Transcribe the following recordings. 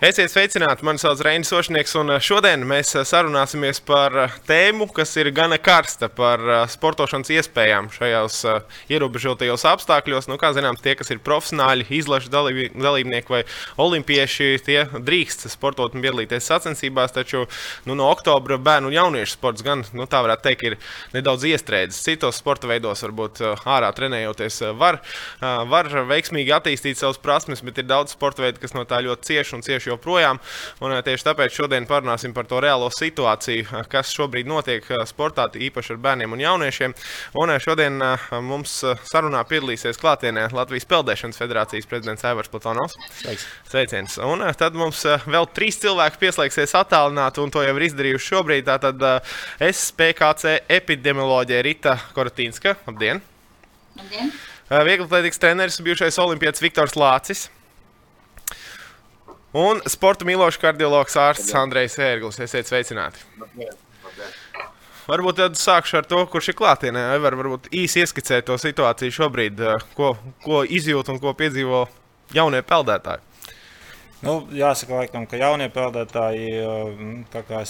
Esiet sveicināti! Mani sauc Reinis Ošnieks, un eh, šodien mēs eh, sarunāsimies par eh, tēmu, kas ir gana karsta, par sportošanas iespējām šajos ierobežotajos apstākļos. Nu, kā zināms, tie, kas ir profesionāļi, izlaša dalībnieki vai olimpieši, tie drīkst sportot un piedalīties sacensībās, taču nu, no oktobra bērnu un jauniešu sports gan, nu, tā varētu teikt, ir nedaudz iestrēdzis. Citos sporta veidos, varbūt ārā trenējoties, var, var veiksmīgi attīstīt savas prasmes, bet ir daudz sporta veidu, kas no tā ļoti cieši un cieši joprojām. Un, eh, tieši tāpēc šodien parunāsim par to reālo situāciju, eh, kas šobrīd notiek eh, sportā, īpaši ar bērniem un jauniešiem. Un šodien mums sarunā piedalīsies klātienē Latvijas Peldēšanas federācijas prezidents Aivars Platonovs. Sveiks. Sveiciens. Un tad mums vēl trīs cilvēki pieslēgsies attālināti, un to jau ir izdarījuši šobrīd. Tātad SPKC epidemioloģija Rita Koratīnska. Labdien! Labdien! Vieglatlētīgs treneris, bijušais olimpietis Viktors Lācis. Un sporta mīlošs kardiologs ārsts Andrejs Ērglis. Esiet sveicināti! Varbūt tad sākšu ar to, kurš ir klātienē. Var, varbūt īsi ieskicēt to situāciju šobrīd, ko, ko izjūt un ko piedzīvo jaunie peldētāji. Nu, jāsaka, laikam, ka jaunie peldētāji,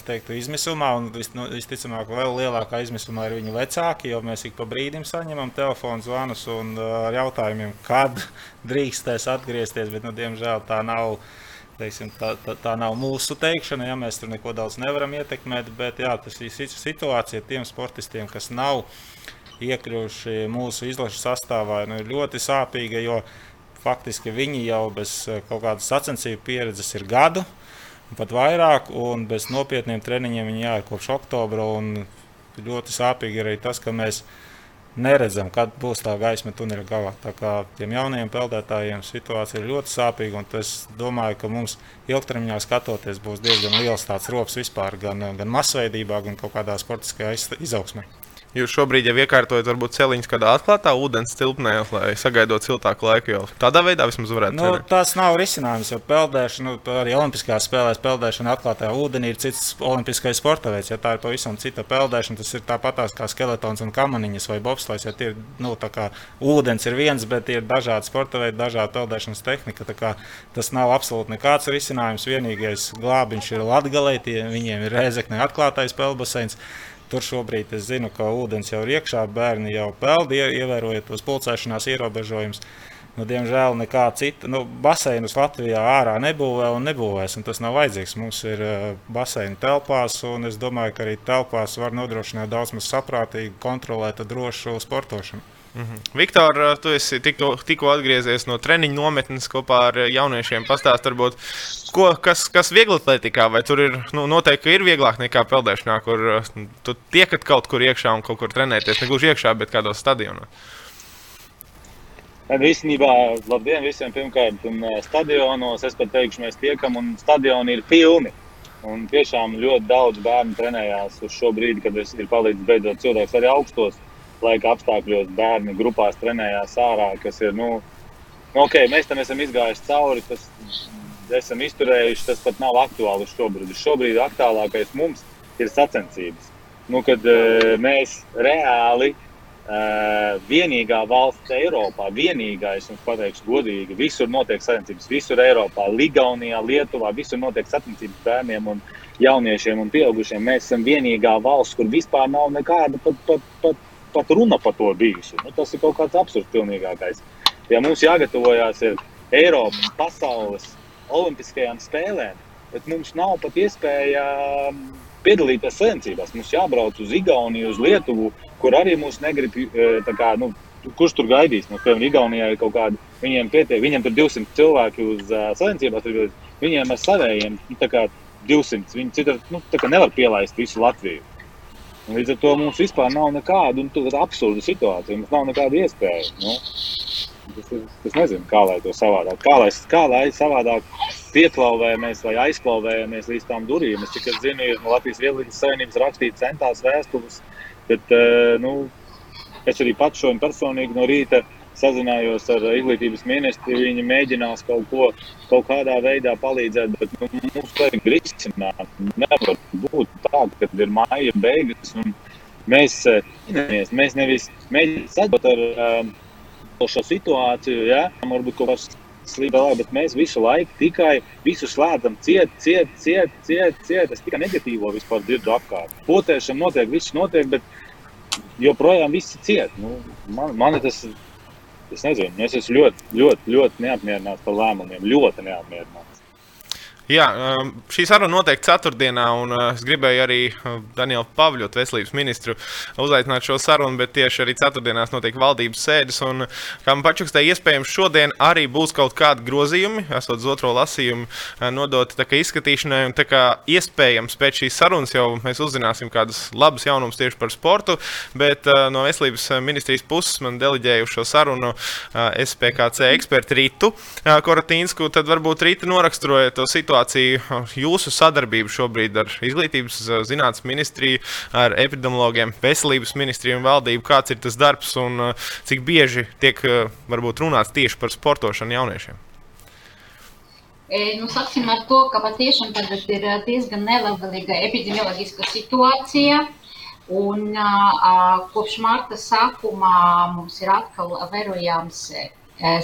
teiktu, izmisumā, un nu, visticamāk, vēl lielākā izmisumā ir viņu vecāki, jo mēs ik pa brīdim saņemam telefonu zvanus un ar jautājumiem, kad drīkstēs atgriezties, bet, nu, diemžēl tā nav teiksim, tā, tā, tā nav mūsu teikšana, ja mēs tur neko daudz nevaram ietekmēt. Bet jā, tas ir situācija tiem sportistiem, kas nav iekļuvuši mūsu izlases sastāvā, nu, ir ļoti sāpīga. Jo faktiski viņi jau bez eh, kaut kādas sacensību pieredzes ir gadu, pat vairāk, un bez nopietniem treniņiem viņi jāir kopš oktobra. Ļoti sāpīgi arī tas, ka mēs neredzam, kad būs tā gaisma tuneļa galā. Tā kā tiem jaunajiem peldētājiem situācija ir ļoti sāpīga, un es domāju, ka mums ilgtermiņā skatoties būs diezgan liels tāds rops vispār gan, gan masveidībā, gan kaut kādā sportiskajā izaugsmē. Jūs šobrīd jau iekārtojat, varbūt celiņus kādā atklātā ūdens tilpnē, lai sagaidot siltāku laiku. Jau. Tādā veidā vismaz varētu nu, cenēt. tas nav risinājums. Jo peldēšana, nu, arī Olimpiskajās spēlēs, peldēšana atklātajā ūdenī ir cits olimpiskais sporta veids. Ja tā ir pavisam cita peldēšana, tas ir tāpatās kā skeletons un kamaniņas vai bobslēgs. Ja ir, nu, ūdens ir viens, bet ir dažādi sporta veidi, dažādi peldēšanas tehnika. Tas nav absolūti nekāds risinājums. Vienīgais glābiņš ir Latgalē, viņiem ir Rēzekne atklātais peldbaseins. Tur šobrīd es zinu, ka ūdens jau ir iekšā, bērni jau peld, ievērojot tos pulcēšanās ierobežojumus. Nu, diemžēl nekā cita. Nu, baseinus Latvijā ārā nebūvē un nebūvēs, un tas nav vajadzīgs. Mums ir baseini telpās, un es domāju, ka arī telpās var nodrošināt daudz maz saprātīgu, kontrolētu, drošu sportošanu. Mhm. Viktor, eh, tu esi tikko, tikko atgriezies no treniņa nometnes kopā ar eh, jauniešiem. Pastāst, varbūt, ko, kas, kas viegli atletikā, vai tur ir nu, noteikti ir vieglāk nekā peldēšanā, kur uh, tu tiekat kaut kur iekšā un kaut kur trenēties. Ne gluži iekšā, bet kādos stadionos. Īstenībā, labdien visiem! Pirmkārt, un stadionos es pat teikšu, mēs tiekam, un stadioni ir pilni. Un tiešām ļoti daudz bērnu trenējās uz šo brīdi, kad ir palicis beidzot cilvēks arī augstos laika apstākļos bērni grupās trenējās ārā, kas ir, nu, nu ok, mēs tam esam izgājuši cauri, tas esam izturējuši, tas pat nav aktuāli šobrīd. Šobrīd aktuālākais mums ir sacensības. Nu, kad uh, mēs reāli uh, vienīgā valsts Eiropā, vienīgais, un pateikšu godīgi, visur notiek sacensības, visur Eiropā, Ligaunijā, Lietuvā, visur notiek sacensības bērniem un jauniešiem un pieaugušiem. Mēs esam vienīgā valsts, kur vispār nav nekāda pat, pat, pat pat runa par to bijusi. Nu, tas ir kaut kāds absurds pilnīgākais. Ja mums jāgatavojas Eiropas, pasaules olimpiskajām spēlēm, bet mums nav pat iespēja um, piedalīties sacensībās. Mums jābrauc uz Igauniju, uz Lietuvu, kur arī mūs negrib. E, kā, nu, kurš tur gaidīs? Nu, piemēram, Igaunijā ir kaut kāda, viņiem pietiek, viņiem tur 200 cilvēki uz uh, sacensībās, viņiem ar savējiem nu, 200. Viņi citur nu, nevar pielaist visu Latviju. Līdz ar to mums vispār nav nekāda absurda situācija. Mums nav nekāda iespēja. Nu, es, es nezinu, kā lai to savādāk. Kā lai, kā lai savādāk pieklauvējamies vai aizklauvējamies līdz tām durvīm. Es tikai zinu, ir no Latvijas Vielīgas Savienības rakstīts centās vēstules, bet eh, nu, es arī pats šodien personīgi no rīta sazinājos ar izglītības ministru. Viņi mēģinās kaut ko kaut kādā veidā palīdzēt, bet nu, mums vajag risināt. Nevar būt tā, ka ir māja beigas un mēs, eh, mēs nevis mēģinām sadot ar um, šo situāciju, ja? varbūt kaut kāds veselībā, bet mēs visu laiku tikai visu slēdzam, ciet, ciet, ciet, ciet, ciet. Es tikai negatīvo vispār dzirdu apkārt. Potēšana notiek, viss notiek, bet joprojām viss ciet. Nu, man, man tas, es nezinu, es esmu ļoti, ļoti, ļoti neapmierināts par lēmumiem, ļoti neapmierināts. Jā, um, šī saruna notiek ceturtdienā, un uh, es gribēju arī uh, Danielu Pavļotu, veselības ministru, uzaicināt šo sarunu, bet tieši arī ceturtdienās notiek valdības sēdes. Un, kā man pačukstēja, iespējams, šodien arī būs kaut kādi grozījumi, esot uz otro lasījumu, uh, nodoti izskatīšanai. Un, kā, iespējams, pēc šīs sarunas jau mēs uzzināsim kādus labus jaunumus tieši par sportu, bet no veselības ministrijas puses man deleģēja uz šo sarunu SPKC ekspertu Rītu Koratīnsku. Tad varbūt Rīta noraksturoja to situāciju situāciju, jūsu sadarbību šobrīd ar Izglītības zinātnes ministriju, ar epidemiologiem, veselības ministriju un valdību? Kāds ir tas darbs un cik bieži tiek varbūt runāts tieši par sportošanu jauniešiem? Nu, sāksim ar to, ka patiešām tagad ir diezgan nelabvēlīga epidemioloģiska situācija. Un, uh, kopš marta sākuma mums ir atkal vērojams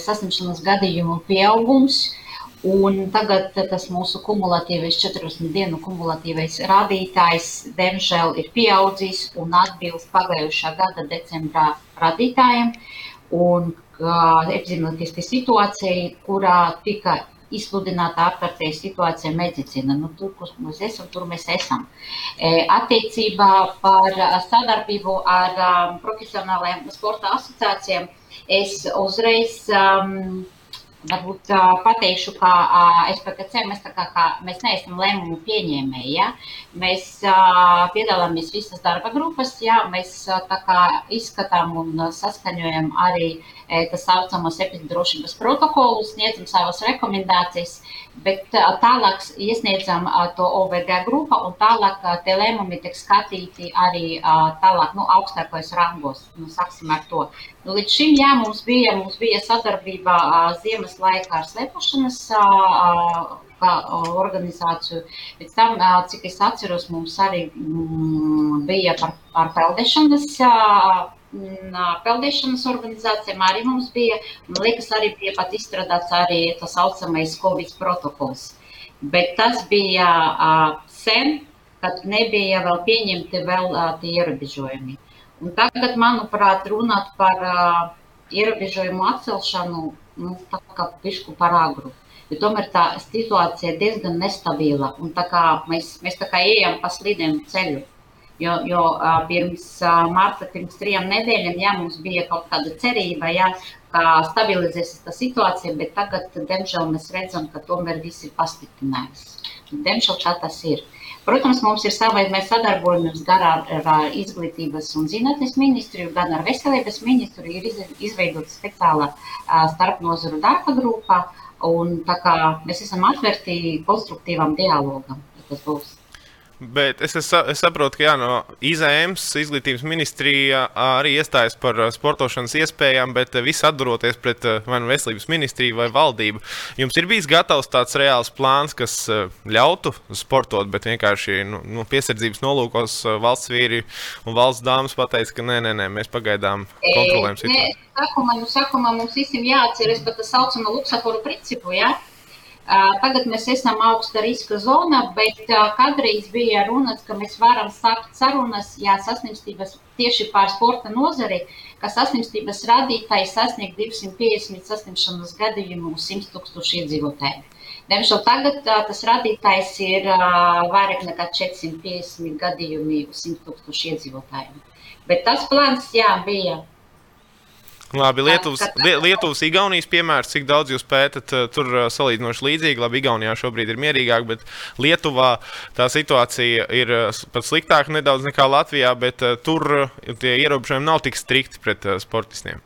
saslimšanas gadījumu pieaugums. Uh, Un tagad tas mūsu kumulatīvais, 40 dienu kumulatīvais rādītājs, diemžēl, ir pieaudzis un atbilst pagājušā gada decembrā rādītājiem. Un uh, epidemioloģiska situācija, kurā tika izsludināta ārkārtēja situācija medicīna. Nu, tur, kur mēs esam, tur mēs esam. E, attiecībā par sadarbību ar um, profesionālajiem sporta asociācijām es uzreiz um, Varbūt uh, pateikšu, ka uh, SPKC mēs, kā, kā, mēs neesam lēmumu pieņēmēji. Ja? Mēs uh, piedalāmies visas darba grupas, ja? mēs uh, izskatām un saskaņojam arī uh, tā saucamos epidrošības protokolus, sniedzam savas rekomendācijas, bet tālāk iesniedzam to OVG grupa un tālāk tie lēmumi tiek skatīti arī tālāk, nu, augstākos rangos. Nu, sāksim ar to. Nu, līdz šim jā, mums bija, mums bija sadarbība ziemas laikā ar slepošanas organizāciju. Pēc tam, cik es atceros, mums arī mm, bija par, par peldēšanas peldēšanas organizācijām arī mums bija. Man liekas, arī bija pat izstrādāts arī tas saucamais Covid protokols. Bet tas bija sen, kad nebija vēl pieņemti vēl tie ierobežojumi. Un tagad, manuprāt, runāt par ierobežojumu atcelšanu, nu, tā kā pišku par agru. Jo tomēr tā situācija diezgan nestabila. Un tā kā mēs, mēs tā kā ejam pa slīdiem ceļu. Jo, jo pirms marta, pirms trijām nedēļām, jā, mums bija kaut kāda cerība, jā, ka stabilizēsies tā situācija, bet tagad, diemžēl, mēs redzam, ka tomēr viss ir pasliktinājis. Diemžēl tā tas ir. Protams, mums ir savai, mēs sadarbojamies gan ar, ar izglītības un zinātnes ministriju, gan ar veselības ministru. Ir izveidota speciāla starpnozaru darba grupa, un tā kā mēs esam atvērti konstruktīvam dialogam, tas būs. Bet es, es, es saprotu, ka jā, no IZMS izglītības ministrija arī iestājas par sportošanas iespējām, bet viss atduroties pret vai nu veselības ministriju vai valdību. Jums ir bijis gatavs tāds reāls plāns, kas ļautu sportot, bet vienkārši nu, nu, piesardzības nolūkos valsts vīri un valsts dāmas pateica, ka nē, nē, nē mēs pagaidām kontrolējam situāciju. Sākumā, sākumā mums visiem jāatceras par tā saucamo luksaforu principu. Ja? Tagad mēs esam augsta riska zonā, bet kādreiz bija runas, ka mēs varam sākt sarunas, ja saslimstības tieši pār sporta nozari, ka saslimstības rādītājs sasniegt 250 saslimšanas gadījumu uz 100 tūkstošu iedzīvotāju. Diemžēl tagad tas rādītājs ir vairāk nekā 450 gadījumi uz 100 tūkstošu iedzīvotājiem. Bet tas plāns, jā, bija Labi, Lietuvas, Lietuvas, Igaunijas piemērs, cik daudz jūs pētat, eh, tur eh, salīdzinoši līdzīgi. Labi, Igaunijā šobrīd ir mierīgāk, bet Lietuvā tā situācija ir eh, pat sliktāka nedaudz nekā Latvijā, bet tur tie ierobežojumi nav tik strikti pret sportistiem.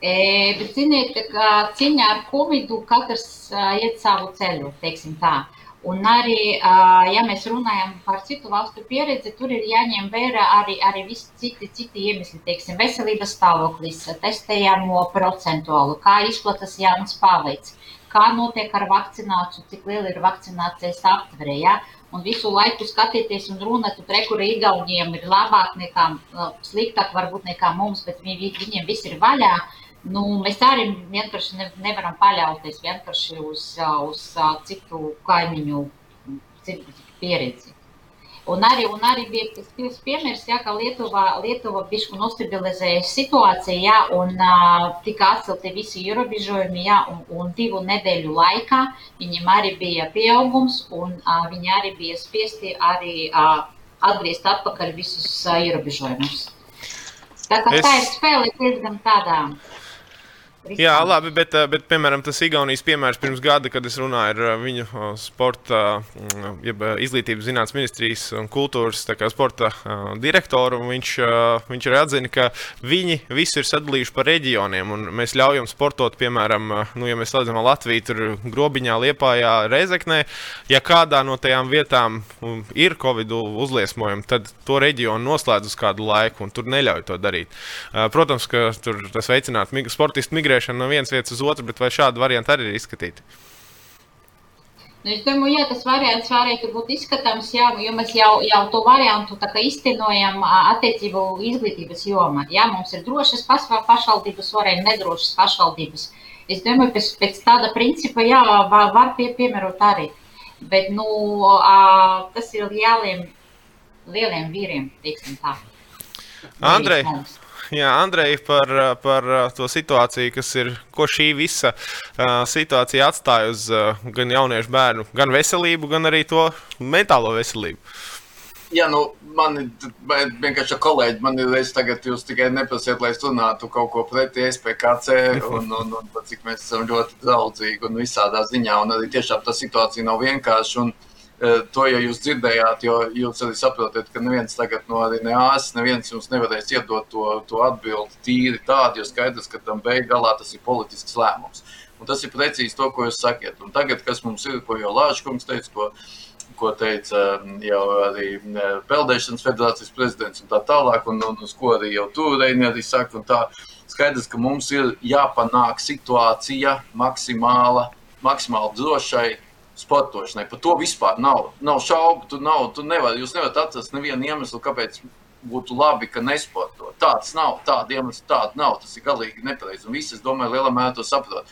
E, bet, ziniet, ka cīņā ar Covid katrs iet savu ceļu, teiksim tā. Un arī, ja mēs runājam par citu valstu pieredzi, tur ir jāņem vērā arī, arī visi citi, citi iemesli, teiksim, veselības stāvoklis, testējamo procentuālu, kā izplatās jauns paveids, kā notiek ar vakcināciju, cik liela ir vakcinācijas aptverē. Ja? Un visu laiku skatīties un runāt, tur kur Igauniem ir labāk nekā, sliktāk varbūt nekā mums, bet viņi, viņiem viss ir vaļā. Nu, mēs arī vienkārši ne, nevaram paļauties vienkārši uz, uz citu kaimiņu citu pieredzi. Un arī, un arī bija tas piemērs, ja, ka Lietuva, Lietuva bišku nostabilizēja situāciju, ja, un uh, tika atcelti visi ierobežojumi, ja, un, un divu nedēļu laikā viņiem arī bija pieaugums, un uh, viņi arī bija spiesti arī uh, atgriezt atpakaļ visus uh, ierobežojumus. Tā, es... tā ir spēle diezgan tādā Jā, labi, bet, eh, bet piemēram, tas Igaunijas piemērs pirms gada, kad es runāju ar eh, viņu eh, sporta, mm, jeb, izglītības zinātnes ministrijas un kultūras sporta direktoru, viņš, viņš arī atzina, ka viņi visi ir sadalījuši pa reģioniem, mēs ļaujam sportot, piemēram, nu, ja mēs salīdzinām Latviju, tur grobiņā, Liepājā, Reizeknē, ja kādā no tajām vietām mm, ir Covid uzliesmojumi, tad to reģionu noslēdz uz kādu laiku, un tur neļauj to darīt. Protams, ka tur tas veicinātu sportistu migrāciju migrēšana no vienas vietas uz otru, bet vai šādi varianti arī ir izskatīti? Nu, es domāju, jā, tas variants varētu būt izskatāms, jā, jo mēs jau, jau to variantu iztenojam attiecību izglītības jomā. Jā, mums ir drošas pašvaldības, var arī nedrošas pašvaldības. Es domāju, pēc, pēc tāda principa, jā, var, var pie, piemērot arī. Bet, nu, tas ir lieliem, lieliem vīriem, teiksim tā. Andrej, jā, Andrej, par, par to situāciju, kas ir, ko šī visa uh, situācija atstāja uz uh, gan jauniešu bērnu, gan veselību, gan arī to mentālo veselību. Jā, nu, man ir vienkārši kolēģi. Man ir reizes tagad, jūs tikai neprasiet, lai es runātu kaut ko pretī SPKC, un, un, un, un cik mēs esam ļoti draudzīgi un visādā ziņā. Un arī tiešām tā situācija nav vienkārša. Un, Eh, to jau jūs dzirdējāt, jo jūs arī saprotat, ka neviens tagad no ne ārsta, neviens jums nevarēs iedot to, to atbildi tīri tādu, jo skaidrs, ka tam beigās tas ir politisks lēmums. Un tas ir precīzi to, ko jūs sakiet. Un tagad, kas mums ir, ko jau Lāčkungs teica, ko, ko teica mm, jau arī mm, Peldēšanas federācijas prezidents un tā tālāk, un, un uz ko arī jau Tūreini arī saka, un tā skaidrs, ka mums ir jāpanāk situācija maksimāla, maksimāli drošai sportošanai. Par to vispār nav, nav šaubu. Tu nav, tu nevar, jūs nevarat atrast nevienu iemeslu, kāpēc būtu labi, ka nesporto. Tāds nav, tāda iemesla tāda nav. Tas ir galīgi nepareizi. Un visi, es domāju, lielā mērā to saprot.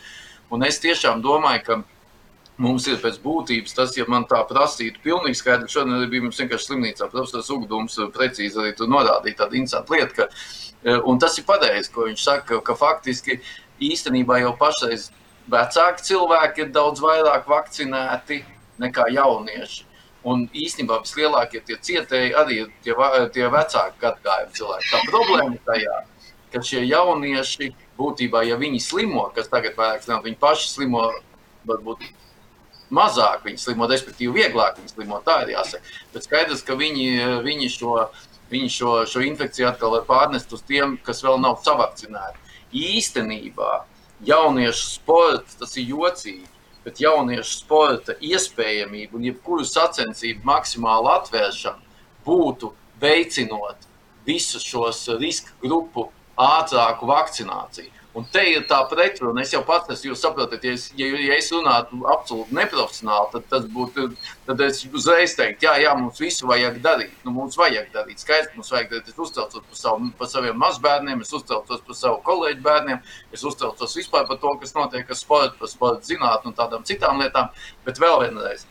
Un es tiešām domāju, ka mums ir pēc būtības tas, ja man tā prasītu, pilnīgi skaidrs. Šodien arī bija mums vienkārši slimnīcā. Profesors Ugdums precīzi arī tur norādīja tādu interesantu lietu, ka, e, un tas ir pareizi, ko viņš saka, ka faktiski īstenībā jau pašreiz vecāki cilvēki ir daudz vairāk vakcinēti nekā jaunieši. Un īstenībā vislielākie tie cietēji arī ir tie, tie vecāki gadagājumi cilvēki. Tā problēma tajā, ka šie jaunieši būtībā, ja viņi slimo, kas tagad vairāk zināt, viņi paši slimo, varbūt mazāk viņi slimo, respektīvi vieglāk viņi slimo, tā ir jāsaka. Bet skaidrs, ka viņi, viņi, šo, viņi šo, šo infekciju atkal var pārnest uz tiem, kas vēl nav savakcinēti. Īstenībā jauniešu sports, tas ir jocīgi, bet jauniešu sporta iespējamība un jebkuru sacensību maksimāla atvēršana būtu veicinot visus šos riska grupu ātrāku vakcināciju. Un te ir tā pretruna. Es jau pats esmu, jūs saprotat, ja es, ja, ja es runātu absolūti neprofesionāli, tad, tas būtu, tad es uzreiz teiktu, jā, jā, mums visu vajag darīt. Nu, mums vajag darīt. Skaidrs, mums vajag darīt. Es uztraucos par, savu, par saviem mazbērniem, es uztraucos par savu kolēģu bērniem, es uztraucos vispār par to, kas notiek ar sportu, par sporta zinātnē un tādām citām lietām. Bet vēl vienreiz.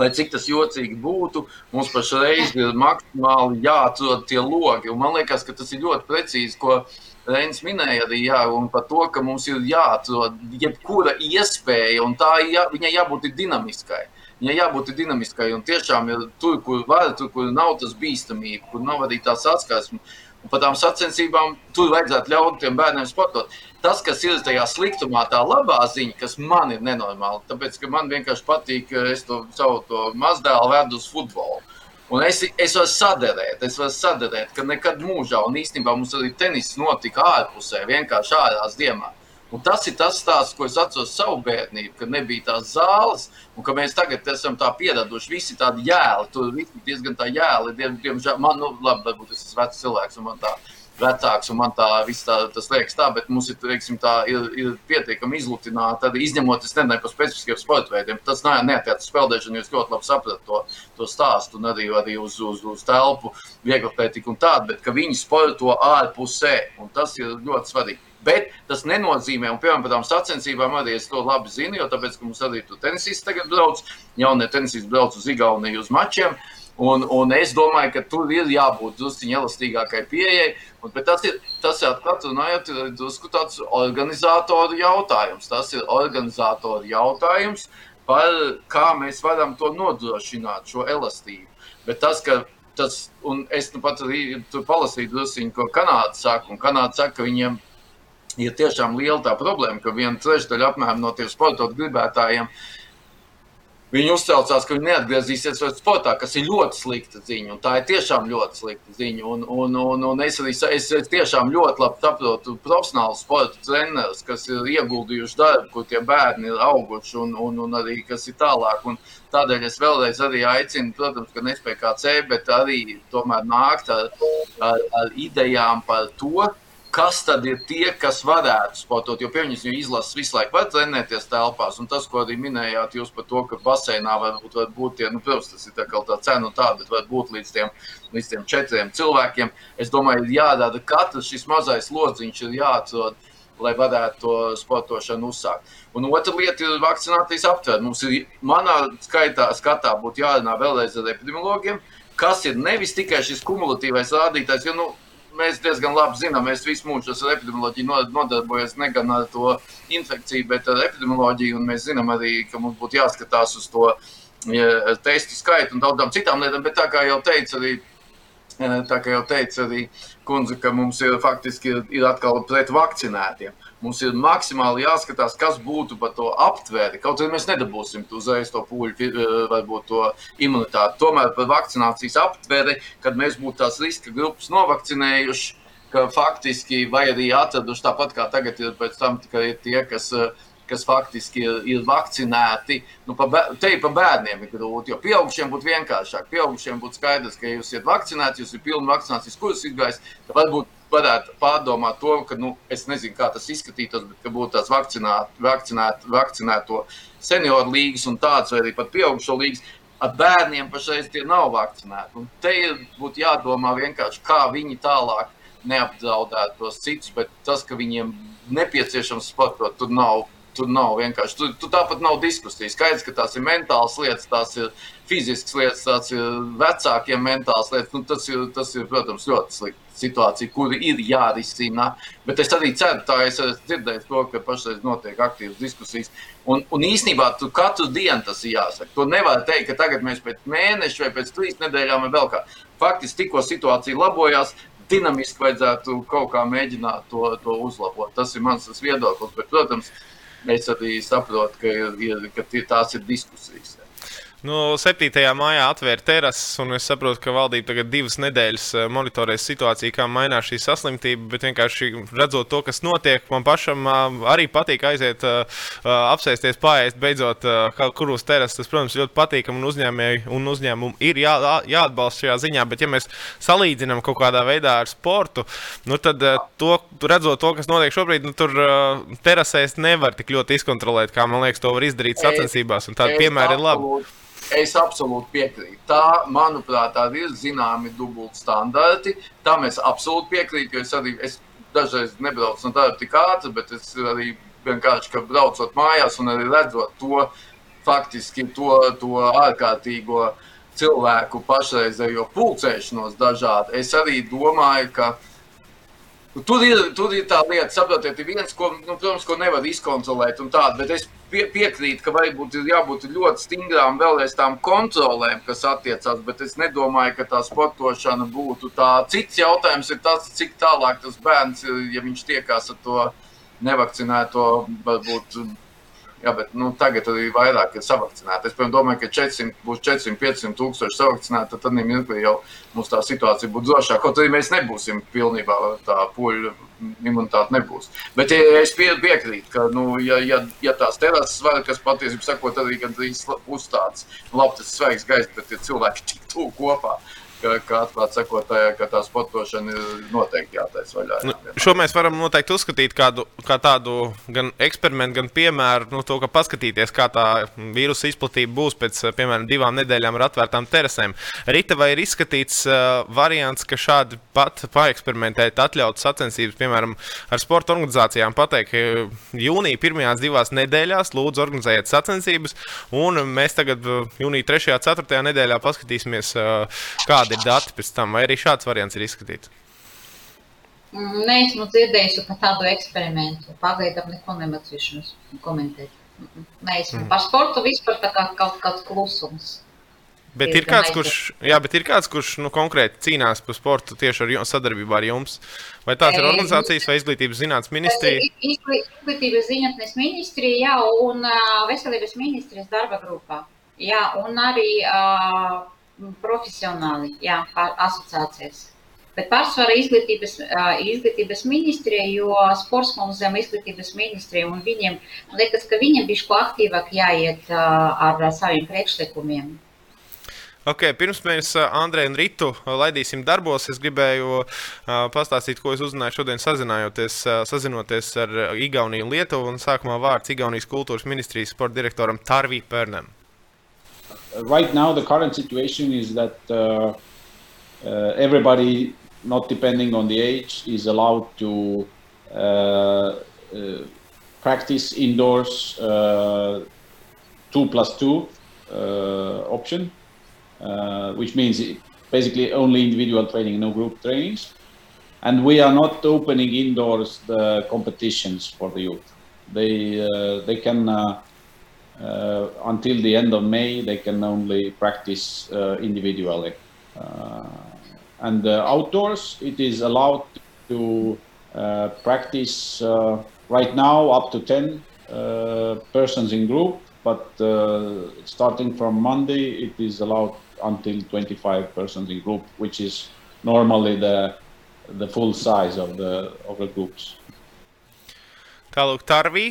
Lai cik tas jocīgi būtu, mums pašreiz ir maksimāli jāatrod tie logi. Un man liekas, ka tas ir ļoti precīzi, ko Reinis minēja arī jā, par to, ka mums ir jāatrod jebkura iespēja, un tā jā, viņai jābūt dinamiskai. Viņai jābūt dinamiskai, un tiešām ir tur, kur var, tur, kur nav tas bīstamība, kur nav arī tās atskaņas. Un par tām sacensībām tur vajadzētu ļaut tiem bērniem sportot. Tas, kas ir tajā sliktumā, tā labā ziņa, kas man ir nenormāla, tāpēc, ka man vienkārši patīk, es to savu to mazdēlu vedu uz futbolu. Un es, es varu sadarīt, es varu sadarīt, ka nekad mūžā, un īstenībā mums arī tenis notika ārpusē, vienkārši ārās dienā. Un tas ir tas stāsts, ko es atceros savu bērnību, kad nebija tās zāles, un ka mēs tagad esam tā pieraduši. Visi tādi jēli, tur visi diezgan tā jēli. Diemžēl man, nu, labi, varbūt es esmu vecs cilvēks, un man tā vecāks, un man tā, tā tas liekas tā, bet mums ir, teiksim, tā, ir, ir pietiekami izlutināta, arī izņemot, es nezinu, par specifiskiem sporta veidiem. Tas neatiecas uz peldēšanu, jūs ļoti labi saprotat to, to stāstu, un arī, arī uz, uz, uz telpu, vieglatlētiku un tādu, bet ka viņi sporto ārpusē, un tas ir ļoti svarīgi. Bet tas nenozīmē, un piemēram, par tām sacensībām arī es to labi zinu, jo tāpēc, ka mums arī tur tenisists tagad brauc, jaunie tenisisti brauc uz Igauniju uz mačiem. Un, un es domāju, ka tur ir jābūt drusku elastīgākai pieejai. Bet tas ir tas, kas runājot, ir drusku tāds organizatoru jautājums. Tas ir organizatoru jautājums par kā mēs varam to nodrošināt, šo elastību. Bet tas, ka tas, un es nu pat arī palasīju drusku, ko Kanāda saka, un Kanāda saka, ka viņiem ir tiešām liela tā problēma, ka viena trešdaļa apmēram no tiem sportot gribētājiem Viņi uztraucās, ka viņi neatgriezīsies vairs sportā, kas ir ļoti slikta ziņa. Tā ir tiešām ļoti slikta ziņa. Un, un, un, un es arī es, es tiešām ļoti labi saprotu profesionālu sporta trenerus, kas ir ieguldījuši darbu, kur tie bērni ir auguši un, un, un arī kas ir tālāk. Un tādēļ es vēlreiz aicinu, protams, ka ne SPKC, bet arī tomēr nākt ar, ar, ar idejām par to, kas tad ir tie, kas varētu sportot. Jo pieņems, jau izlases visu laiku var trenēties telpās, un tas, ko arī minējāt jūs par to, ka baseinā var būt, var būt tie, nu, protams, tas ir tā kā tā cena un tā, bet var būt līdz tiem, līdz tiem četriem cilvēkiem. Es domāju, ir jādara katrs šis mazais lodziņš ir jāatrod, lai varētu to sportošanu uzsākt. Un otra lieta ir vakcinācijas aptver. Mums ir, manā skaitā, skatā būtu jārunā vēlreiz ar epidemiologiem, kas ir nevis tikai šis kumulatīvais rādītājs, jo, nu, mēs diezgan labi zinām, mēs visu mūžu ar epidemioloģiju nodarbojamies ne gan ar to infekciju, bet ar epidemioloģiju. Mēs zinām arī, ka mums būtu jāskatās uz to ja, testu skaitu un daudzām citām lietām. Bet tā kā jau teicu, arī, tā kā jau teicu arī kundze, ka mums ir faktiski ir, atkal pret vakcinētiem. Mums ir maksimāli jāskatās, kas būtu par to aptvēri. Kaut arī mēs nedabūsim uzreiz to pūļu, eh, varbūt to imunitāti. Tomēr par vakcinācijas aptveri, kad mēs būtu tās riska grupas novakcinējuši, ka faktiski vai arī atraduši tāpat kā tagad ir pēc tam tikai tie, kas uh, kas faktiski ir, ir vakcinēti. Nu, pa, te ir pa bērniem ir grūti, jo pieaugušiem būtu vienkāršāk. Pieaugušiem būtu skaidrs, ka jūs esat vakcinēti, jūs esat pilni vakcinācijas kurs izgājis. Varbūt varētu pārdomāt to, ka, nu, es nezinu, kā tas izskatītos, bet būtu tāds vakcinēt, vakcinēt, vakcinēto senioru līgas un tāds, vai arī pat pieaugušo līgas. Ar bērniem pašreiz tie nav vakcinēti. Un te būtu jādomā vienkārši, kā viņi tālāk neapdraudētu tos citus, bet tas, ka viņiem nepieciešams sportot, tur nav Tur nav vienkārši. Tur, tur tāpat nav diskusijas. Skaidrs, ka tās ir mentālas lietas, tās ir fiziskas lietas, tās ir vecākiem mentālas lietas. Nu, tas, ir, tas ir, protams, ļoti slikta situācija, kura ir jārisina. Bet es arī ceru, tā es dzirdēju to, ka pašreiz notiek aktīvas diskusijas. Un, un īsnībā tur katru dienu tas ir jāsaka. To nevar teikt, ka tagad mēs pēc mēneša vai pēc trīs nedēļām vai vēl kā. Faktiski tikko situācija labojās, dinamiski vajadzētu kaut kā mēģināt to, to uzlabot. Tas ir mans viedoklis. Bet, protams, es arī saprotu, ka, ir, ka tās ir diskusijas. Nu, 7. maijā atvēra terases, un es saprotu, ka valdība tagad divas nedēļas eh, monitorēs situāciju, kā mainās šī saslimtība. Bet vienkārši redzot to, kas notiek, man pašam eh, arī patīk aiziet, eh, apsēsties, pāriest beidzot kur uz terases. Tas, protams, ļoti patīkami un uzņēmēji un uzņēmumi ir jā, jāatbalsta šajā ziņā. Bet, ja mēs salīdzinām kaut kādā veidā ar sportu, nu, tad to, redzot to, kas notiek šobrīd, nu, tur terasēs nevar tik ļoti izkontrolēt, kā man liekas, to var izdarīt sacensībās. Un tādi piemēri ir labi. Es absolūti piekrītu. Tā, manuprāt, arī ir zināmi dubultstandarti. Tam es absolūti piekrītu, jo es arī es dažreiz nebraucu no darba tik ātri, bet es arī vienkārši, ka braucot mājās un arī redzot to faktiski to, to ārkārtīgo cilvēku pašreizējo pulcēšanos dažādi, es arī domāju, ka Tur ir, tur ir tā lieta, saprotiet, ir viens, ko, nu, protams, ko nevar izkontrolēt, tādu, bet es pie, piekrītu, ka varbūt ir jābūt ļoti stingrām vēlreiz tām kontrolēm, kas attiecās, bet es nedomāju, ka tā sportošana būtu tā. Cits jautājums ir tas, cik tālāk tas bērns ir, ja viņš tiekās ar to nevakcinēto, varbūt Jā, bet nu, tagad arī vairāk ir savakcinēti. Es domāju, ka 400, būs 400, 500 tūkstoši savakcinēti. Tad mirklī jau mums tā situācija būs drošāka. Kaut arī mēs nebūsim pilnībā tā puļu imunitāte nebūs. Bet ja es pie, piekrītu, ka, nu, ja, ja, ja tās terases var, kas patiesībā sakot, arī gandrīz uzstāts, labi, tas svaigs gaiss, bet ja cilvēki tik tuvu kopā, ka, ka atklāti sakot, tā, ka tā sportošana ir noteikti jātaisa vaļā. Jā, nu, šo mēs varam noteikti uzskatīt kādu, kā tādu gan eksperimentu, gan piemēru, nu, to, ka paskatīties, kā tā vīrusu izplatība būs pēc, piemēram, divām nedēļām ar atvērtām terasēm. Rita, vai ir izskatīts uh, variants, ka šādi pat paeksperimentēt atļautu sacensības, piemēram, ar sporta organizācijām, pateikt, ka jūnija pirmajās divās nedēļās lūdzu organizējiet sacensības, un mēs tagad jūnija 3. un 4. nedēļā paskatīsimies, uh, kāda kādi ir dati pēc tam, vai arī šāds variants ir izskatīts? Mm, Neesmu dzirdējusi par tādu eksperimentu. Pagaidām neko nemācīšu komentēt. Neesmu mm. par sportu vispār tā kā kaut kāds klusums. Bet ir kāds, kurš, jā, bet ir kāds, kurš nu, konkrēti cīnās par sportu tieši ar jums, sadarbībā ar jums? Vai tās ir organizācijas vai izglītības zinātnes ministrija? Izglītības zinātnes ministrija, jā, un veselības ministrijas darba grupā. Jā, un arī uh, profesionāli, jā, asociācijas. Bet pārsvarā izglītības, izglītības ministrija, jo sports mums zem izglītības ministrija, un viņiem liekas, ka viņiem bišķi aktīvāk jāiet ar saviem priekšlikumiem. Okay, pirms mēs Andreju un Ritu laidīsim darbos, es gribēju uh, pastāstīt, ko es uzzināju šodien sazinājoties, uh, sazinoties ar Igauniju un Lietuvu. Un sākumā vārds Igaunijas kultūras ministrijas sporta direktoram Tarvī Pernam. Right now the current situation is that uh, uh, everybody, not depending on the age, is allowed to uh, practice indoors two plus two option, which means basically only individual training, no group trainings. And we are not opening indoors the competitions for the youth. They they can uh, Uh, until the end of May, they can only practice uh, individually. Uh, and uh, outdoors, it is allowed to uh, practice right now up to 10 persons in group, but starting from Monday, it is allowed until 25 persons in group, which is normally the the full size of the of the groups. Tālāk, Tarvī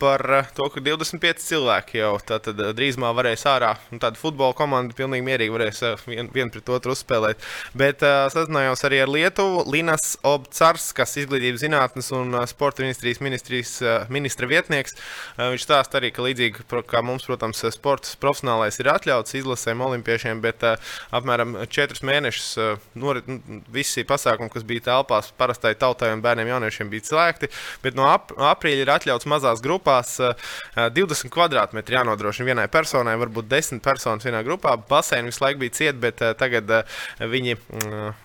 par to, ka 25 cilvēki jau tātad drīzumā varēs ārā. Tāda futbola komanda pilnīgi mierīgi varēs vien, vien pret otru uzspēlēt. Bet sazinājos arī ar Lietuvu. Linas Obcars, kas izglītības zinātnes un sporta ministrijas, ministrijas ministra vietnieks, viņš stāsta arī, ka līdzīgi kā mums, protams, sports profesionālais ir atļauts izlasēm olimpiešiem, bet apmēram 4 mēnešus norit, visi pasākumi, kas bija telpās parastai tautai un bērniem jauniešiem, bija slēgti. Bet no ap, ap aprīļa ir atļauts mazās grupās 20 kvadrātmetri jānodrošina vienai personai, varbūt 10 personas vienā grupā. Baseini visu laiku bija cieti, bet tagad viņi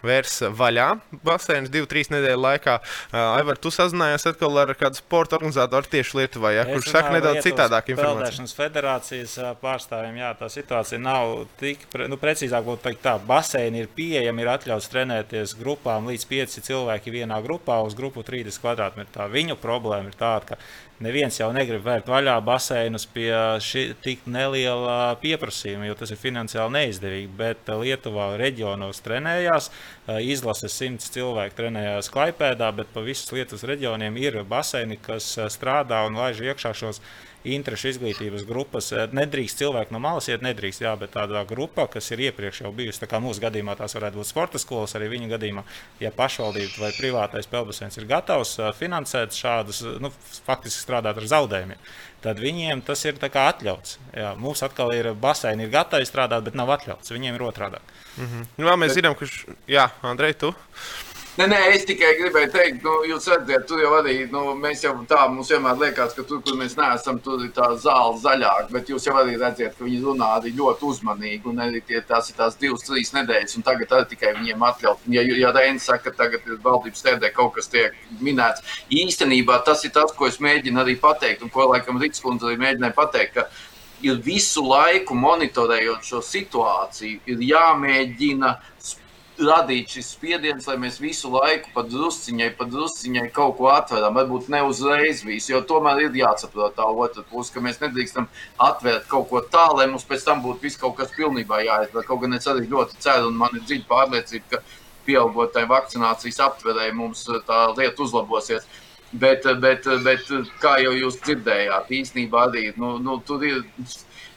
vērs vaļā baseinus 2-3 nedēļu laikā. Aivar, tu sazinājies atkal ar kādu sporta organizatoru tieši Lietuvā, ja, kurš saka nedaudz citādāk informāciju. federācijas pārstāvjiem, jā, tā situācija nav tik, nu, precīzāk būtu teikt tā, baseini ir pieejami, ir atļauts trenēties grupām līdz 5 cilvēki vienā grupā uz grupu 30 kvadrātmetru. Viņu problēma ir tā, tāda, ka neviens jau negrib vērt vaļā baseinus pie šī tik neliela pieprasījuma, jo tas ir finansiāli neizdevīgi. Bet Lietuvā reģionos trenējās, izlases simts cilvēku trenējās Klaipēdā, bet pa visas Lietuvas reģioniem ir baseini, kas strādā un laiž iekšā šos interešu izglītības grupas. Eh, nedrīkst cilvēki no malas iet, nedrīkst, jā, bet tāda grupa, kas ir iepriekš jau bijusi, tā kā mūsu gadījumā tās varētu būt sporta skolas, arī viņa gadījumā, ja pašvaldība vai privātais peldbaseins ir gatavs eh, finansēt šādus, nu, faktiski strādāt ar zaudējumiem. Tad viņiem tas ir atļauts. Jā, mums atkal ir baseini, ir gatavi strādāt, bet nav atļauts. Viņiem ir otrādi. Mm -hmm. nu, mēs zinām, ka. Jā, Andrej, tu. Nē, nē, es tikai gribēju teikt, nu, jūs redzat, tur jau arī nu, mēs jau tā, mums vienmēr liekas, ka tur, kur mēs neesam, tur ir tā zāle zaļāka, bet jūs jau arī redzat, ka viņi runā arī ļoti uzmanīgi, un arī tie, tās ir tās divas, trīs nedēļas, un tagad arī tikai viņiem atļaut. Ja, ja Reinis saka, ka tagad valdības tēdē kaut kas tiek minēts, īstenībā tas ir tas, ko es mēģinu arī pateikt, un ko laikam Rīts kundze arī mēģināja pateikt, ir visu laiku monitorējot šo situāciju, ir jāmēģina radīt šis spiediens, lai mēs visu laiku pa drusciņai, pa drusciņai kaut ko atveram. Varbūt ne uzreiz visu, jo tomēr ir jāsaprot tā otra puse, ka mēs nedrīkstam atvērt kaut ko tā, lai mums pēc tam būtu viss kaut kas pilnībā jāizdara. Kaut gan es arī ļoti ceru, un man ir dziļa pārliecība, ka pieaugot tai vakcinācijas aptverēji mums tā lieta uzlabosies. Bet, bet, bet kā jau jūs dzirdējāt, īstenībā arī nu, nu, tur ir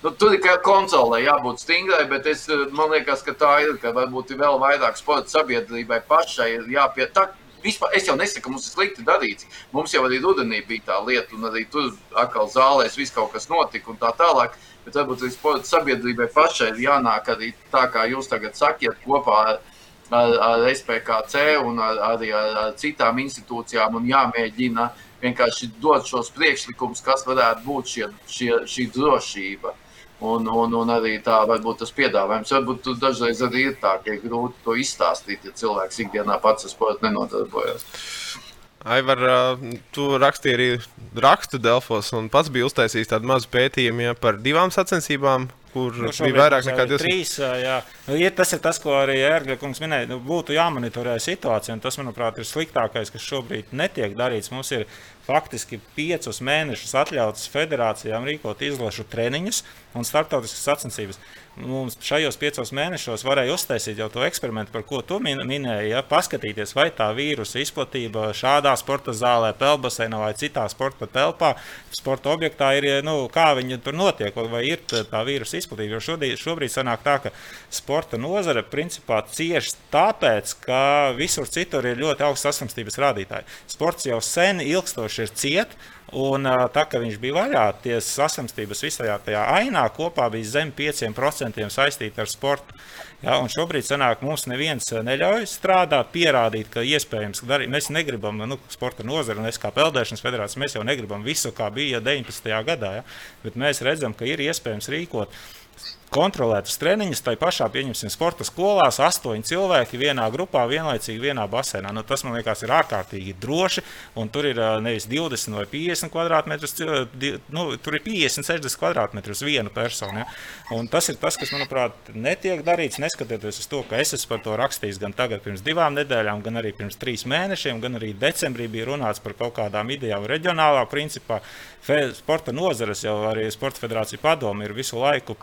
Nu, tur ir konsolē jābūt stingrai, bet es, man liekas, ka tā ir. Ka varbūt ir vēl vairāk sporta sabiedrībai pašai jāpietiek. Vispār, es jau nesaku, ka mums ir slikti darīts. Mums jau arī rudenī bija tā lieta, un arī tur atkal zālēs viss kaut kas notika un tā tālāk. Bet varbūt arī sporta sabiedrībai pašai ir jānāk arī tā, kā jūs tagad sakiet, kopā ar, ar, ar SPKC un ar, arī ar, ar citām institūcijām un jāmēģina vienkārši dot šos priekšlikumus, kas varētu būt šie, šie, šī drošība. Un, un, un arī tā varbūt tas piedāvājums. Varbūt tur dažreiz arī ir tā, ka ir grūti to izstāstīt, ja cilvēks ikdienā pats ar sportu nenodarbojas. Aivar, tu rakstīji arī rakstu Delfos, un pats bija uztaisījis tādu mazu pētījumu ja, par divām sacensībām, kur nu, bija vairāk nekā 200. Trīs, jā. Nu, ja tas ir tas, ko arī Ērgļa kungs minēja. Nu, būtu jāmonitorē situācija, un tas, manuprāt, ir sliktākais, kas šobrīd netiek darīts. Mums ir faktiski piecus mēnešus atļauts federācijām rīkot izlašu treniņus un starptautiskas sacensības. Mums šajos piecos mēnešos varēja uztaisīt jau to eksperimentu, par ko tu minēji, ja, paskatīties, vai tā vīrusa izplatība šādā sporta zālē, pelnbaseinā vai citā sporta telpā, sporta objektā ir, nu, kā viņi tur notiek, vai ir tā vīrusa izplatība. Jo šodien, šobrīd sanāk tā, ka sporta nozare principā cieši tāpēc, ka visur citur ir ļoti augsts saslimstības rādītāji. Sports jau sen ilgstoši ir ciet, Un tā, ka viņš bija vaļā, tie saslimstības visā tajā ainā kopā bija zem 5% saistīti ar sportu. Ja, šobrīd sanāk, mums neviens neļauj strādāt, pierādīt, ka iespējams darīt. Mēs negribam, nu, sporta nozara, un es kā Peldēšanas federācija, mēs jau negribam visu, kā bija 19. gadā, ja, bet mēs redzam, ka ir iespējams rīkot kontrolētas treniņus, tai pašā, pieņemsim, sporta skolās, astoņi cilvēki vienā grupā, vienlaicīgi vienā basēnā. Nu, tas man liekas, ir ārkārtīgi droši. Un tur ir nevis 20 vai 50 kvadrātmetrus, nu, tur ir 50, 60 kvadrātmetrus vienu personu. Ja? Un tas ir tas, kas, manuprāt, netiek darīts, neskatoties uz to, ka es esmu par to rakstījis gan tagad, pirms divām nedēļām, gan arī pirms trīs mēnešiem, gan arī decembrī bija runāts par kaut kādām idejām reģionālā principā. Sporta nozares jau arī Sporta federācija padomu ir visu laiku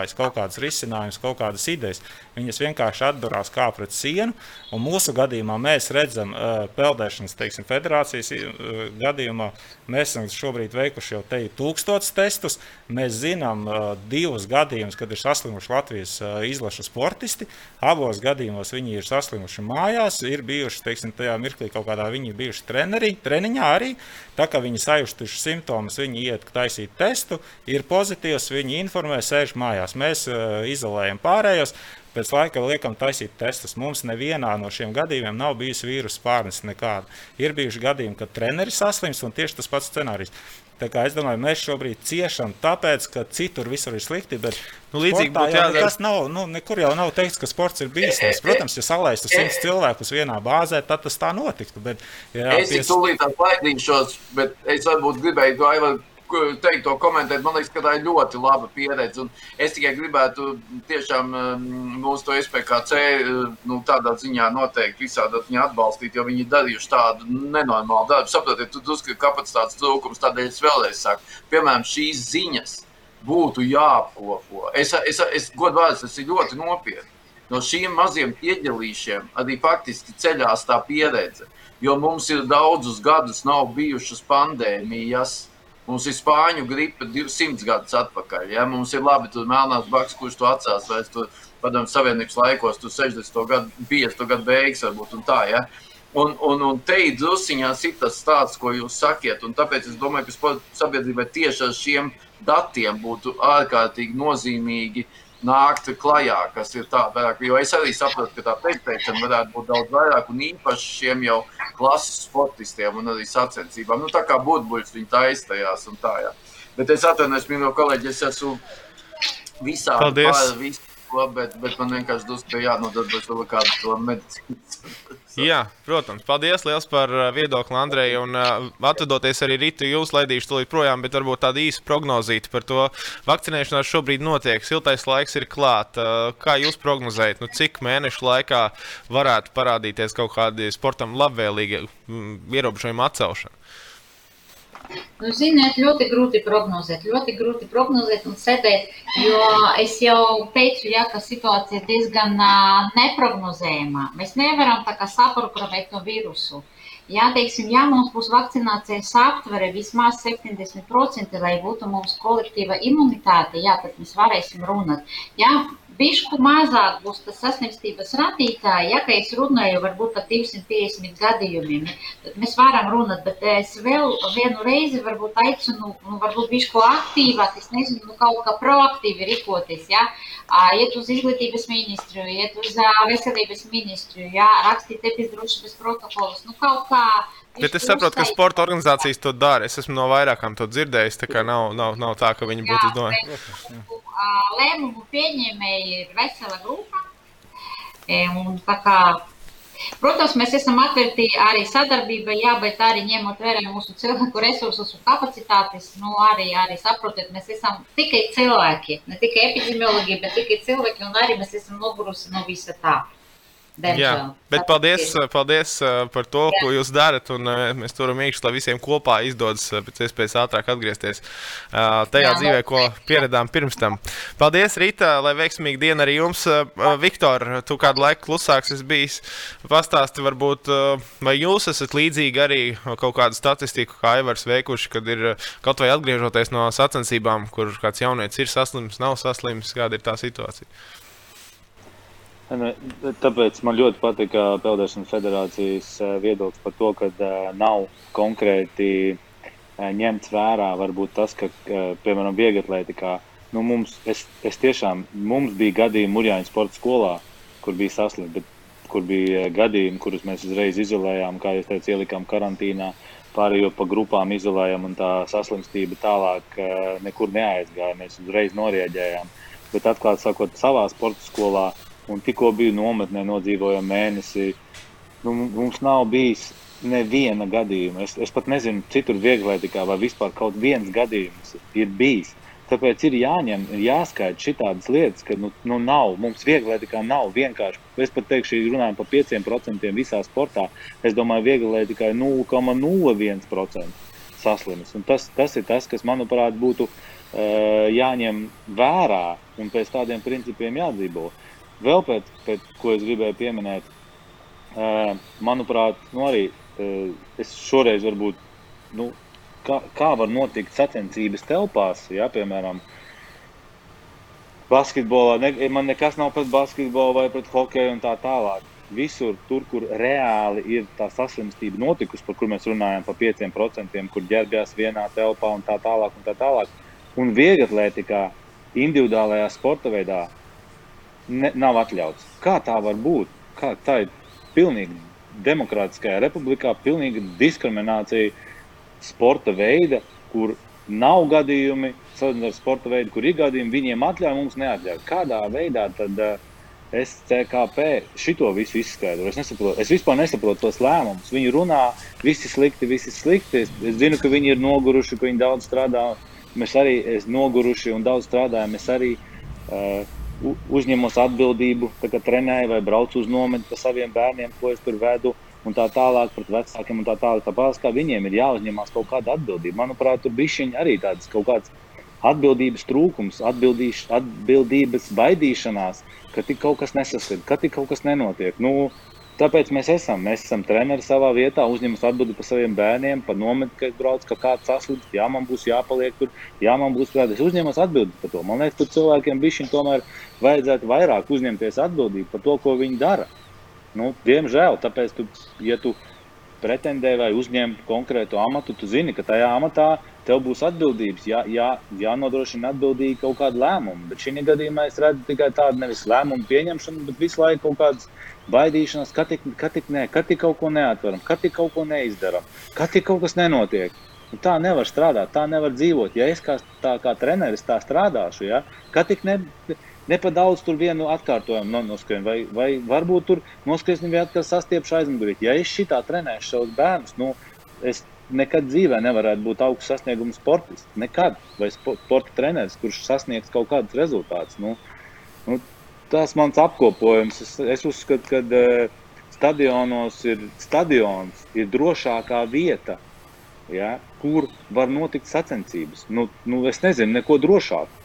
piedāvājis kaut kādus risinājumus, kaut kādas idejas. Viņas vienkārši atdurās kā pret sienu. Un mūsu gadījumā mēs redzam, uh, peldēšanas teiksim, federācijas uh, gadījumā, mēs esam šobrīd veikuši jau te tūkstotus testus. Mēs zinām uh, divus gadījumus, kad ir saslimuši Latvijas uh, izlašu sportisti. Abos gadījumos viņi ir saslimuši mājās, ir bijuši, teiksim, tajā mirklī kaut kādā viņi ir bijuši treneri, treniņā arī. Tā kā viņi sajustuši simptomus, viņi iet taisīt testu, ir pozitīvs, viņi informē, sēž mājās. Mēs uh, izolējam pārējos. Pēc laika liekam taisīt testus. Mums nevienā no šiem gadījumiem nav bijis vīrusu pārneses nekāda. Ir bijuši gadījumi, kad treneris saslims un tieši tas pats scenārijs. Es domāju, mēs šobrīd ciešam, tāpēc, ka citur visur ir slikti. Bet nu, līdzīgi būtu jādara. Tas nav, nu, nekur jau nav teikts, ka sports ir bīstams. Protams, ja salaistu simts cilvēkus vienā bāzē, tad tas tā notiktu. Bet, jā, es pies... tūlīt atlaidīšos, bet es varbūt gribēju to aivar teikt, to komentēt. Man liekas, ka tā ir ļoti laba pieredze. Un es tikai gribētu tiešām um, mūsu to SPKC uh, nu, tādā ziņā noteikti visādi atbalstīt, jo viņi ir darījuši tādu nenormālu darbu. Saprotiet, tu uzskati kapacitātes trūkums, tādēļ es vēlreiz saku, piemēram, šīs ziņas būtu jāapkopo. Es, es, es godvārds, tas ir ļoti nopietni. No šiem maziem ieģelīšiem arī faktiski ceļās tā pieredze, jo mums ir daudzus gadus nav bijušas pandēmijas Mums ir spāņu gripa 200 gadus atpakaļ. Ja? Mums ir labi, tur melnās baks, kurš to atcēlās vai tur padomju savienības laikos, tur 60. gadu, 50. gadu beigas varbūt un tā. Ja? Un, un, un te ir druskuļās tas stāsts, ko jūs sakiet. Tāpēc es domāju, ka sabiedrībai tieši ar šiem datiem būtu ārkārtīgi nozīmīgi uh, nākt klajā, kas ir tā vairāk. Jo es arī saprotu, ka tā pēcteikšana varētu būt daudz vairāk, un īpaši šiem jau klases sportistiem un arī sacensībām. Nu, tā kā būtbuļs viņi taistajās un tā, jā. Bet es atvainojos, mīļo kolēģi, es esmu visā pār visu bet, bet man vienkārši drusku jānodarbojas vēl kādu to medicīnas. Jā, protams. Paldies liels par uh, viedokli, Andrej. Un uh, atvadoties arī rītu, jūs laidīšu to projām, bet varbūt tāda īsa prognozīta par to. Vakcinēšanās šobrīd notiek, siltais laiks ir klāt. Uh, kā jūs prognozējat, nu, cik mēnešu laikā varētu parādīties kaut kādi sportam labvēlīgi mm, ierobežojumi atcelšana? Nu, ziniet, ļoti grūti prognozēt, ļoti grūti prognozēt un sēdēt, jo es jau teicu, ja, ka situācija ir diezgan uh, neprognozējama. Mēs nevaram tā kā saprotamēt no vīrusu. Jā, teiksim, ja mums būs vakcinācijas aptvere vismaz 70%, lai būtu mums kolektīva imunitāte, jā, tad mēs varēsim runāt. Jā, bišku mazāk būs tas saslimstības radītāji, ja, ka es runāju varbūt par 250 gadījumiem, tad mēs varam runāt, bet es vēl vienu reizi varbūt aicinu, nu, varbūt bišku aktīvāk, es nezinu, nu, kaut kā proaktīvi rīkoties, ja, iet uz izglītības ministru, iet uz veselības ministru, ja, rakstīt epidrošības protokolus, nu, kaut kā, Bet es saprotu, ka sporta organizācijas to dara. Es esmu no vairākām to dzirdējis. Tā kā nav, nav, nav tā, ka viņi būtu izdomājuši. Lēmumu pieņēmēji ir vesela grupa. E, un, kā, protams, mēs esam atvērti arī sadarbībai, jā, bet arī ņemot vērā mūsu cilvēku resursus un kapacitātes, nu, arī, arī saprotiet, mēs esam tikai cilvēki, ne tikai epidemiologi, bet tikai cilvēki, un arī mēs esam nogurusi no visa tā. Diemžēl. Jā, bet paldies, paldies uh, par to, Jā. ko jūs darat. Un, uh, mēs turam īkšķi, lai visiem kopā izdodas uh, pēc iespējas ātrāk atgriezties tajā Jā, dzīvē, ko pieredzējām pirms tam. Paldies, Rīta, lai veiksmīga diena arī jums. Viktor, tu kādu laiku klusāks esi bijis. Pastāsti, varbūt, vai jūs esat līdzīgi arī kaut kādu statistiku, kā Aivars veikuši, kad ir kaut vai atgriežoties no sacensībām, kur kāds jaunietis ir saslims, nav saslims, kāda ir tā situācija? Tāpēc man ļoti patīk Peldēšanas federācijas viedoklis par to, ka nav konkrēti ņemts vērā varbūt tas, ka, piemēram, vieglatlētikā, nu mums, es, es tiešām, mums bija gadījumi Murjāņu sporta skolā, kur bija saslimti, bet kur bija gadījumi, kurus mēs uzreiz izolējām, kā jūs teicat, ielikām karantīnā, pārējo pa grupām izolējām un tā saslimstība tālāk nekur neaizgāja, mēs uzreiz norieģējām. Bet atklāt sakot, savā sporta skolā un tikko biju nometnē, nodzīvojām mēnesi. Nu, mums nav bijis neviena gadījuma. Es, es pat nezinu, citur vieglietikā vai vispār kaut viens gadījums ir bijis. Tāpēc ir jāņem, ir jāskaidro šādas lietas, ka nu, nu nav, mums vieglietikā nav vienkārši. Es pat teikšu, ja runājam par 5% visā sportā, es domāju, vieglietikā ir 0,01% saslimis. Un tas, tas ir tas, kas, manuprāt, būtu uh, jāņem vērā un pēc tādiem principiem jādzīvo. Vēl pēc, pēc ko es gribēju pieminēt, uh, manuprāt, nu arī uh, es šoreiz varbūt, nu, kā, kā var notikt sacensības telpās, ja, piemēram, basketbolā, ne, man nekas nav pret basketbolu vai pret hokeju un tā tālāk. Visur, tur, kur reāli ir tā saslimstība notikusi, par kur mēs runājam, par 5%, kur ģērbjās vienā telpā un tā tālāk. Un, tā tālāk. un vieglatlētikā, individuālajā sporta veidā, ne, nav atļauts. Kā tā var būt? Kā tā ir pilnīgi demokrātiskajā republikā, pilnīga diskriminācija sporta veida, kur nav gadījumi, salīdzinot ar sporta veidu, kur ir gadījumi, viņiem atļauj, mums neatļauj. Kādā veidā tad uh, eh, SCKP šito visu izskaidro? Es, nesaprotu, es vispār nesaprotu tos lēmumus. Viņi runā, visi slikti, visi slikti. Es, es zinu, ka viņi ir noguruši, ka viņi daudz strādā. Mēs arī esam noguruši un daudz strādājam. Mēs arī uh, uzņemos atbildību, kā trenēju vai braucu uz nometni par saviem bērniem, ko es tur vedu. Un tā tālāk, pret vecākiem, un tā tālāk. Tāpēc kā viņiem ir jāuzņemas kaut kāda atbildība. Manuprāt, tur bija arī tāds kaut kāds atbildības trūkums, atbildības baidīšanās, ka tik kaut kas nesaskatās, ka tik kaut kas nenotiek. Nu, Tāpēc mēs esam. Mēs esam treneri savā vietā, uzņemas atbildību par saviem bērniem, par nometni, kad brauc, ka kāds saslims. Jā, man būs jāpaliek tur, jā, man būs jāatbild. Es uzņemos atbildību par to. Man liekas, ka cilvēkiem bišķiņ tomēr vajadzētu vairāk uzņemties atbildību par to, ko viņi dara. Nu, diemžēl, tāpēc, tu, ja tu pretendē vai uzņem konkrētu amatu, tu zini, ka tajā amatā tev būs atbildības, jā, jā, jānodrošina atbildīgi kaut kāda lēmuma. Bet šī gadījumā es redzu tikai tādu nevis lēmumu pieņemšanu, bet visu laiku kaut kādas baidīšanās, ka tik, ka tik, ne, ka tik kaut ko neatveram, ka tik kaut ko neizdaram, ka tik kaut kas nenotiek. Un tā nevar strādāt, tā nevar dzīvot. Ja es kā, tā, kā treneris tā strādāšu, ja, ka tik ne, ne pa daudz tur vienu atkārtojumu noskrienu, vai, vai varbūt tur noskriesim vēl atkal sastiepšu aizmugurī. Ja es šitā trenēšu savus bērnus, nu, es nekad dzīvē nevarētu būt augsts sasniegums sportists. Nekad. Vai sporta treneris, kurš sasniegs kaut kādus rezultātus. Nu, nu, tas mans apkopojums. Es, es uzskatu, ka uh, stadionos ir stadions, ir drošākā vieta, ja, kur var notikt sacensības. Nu, nu, es nezinu, neko drošāku.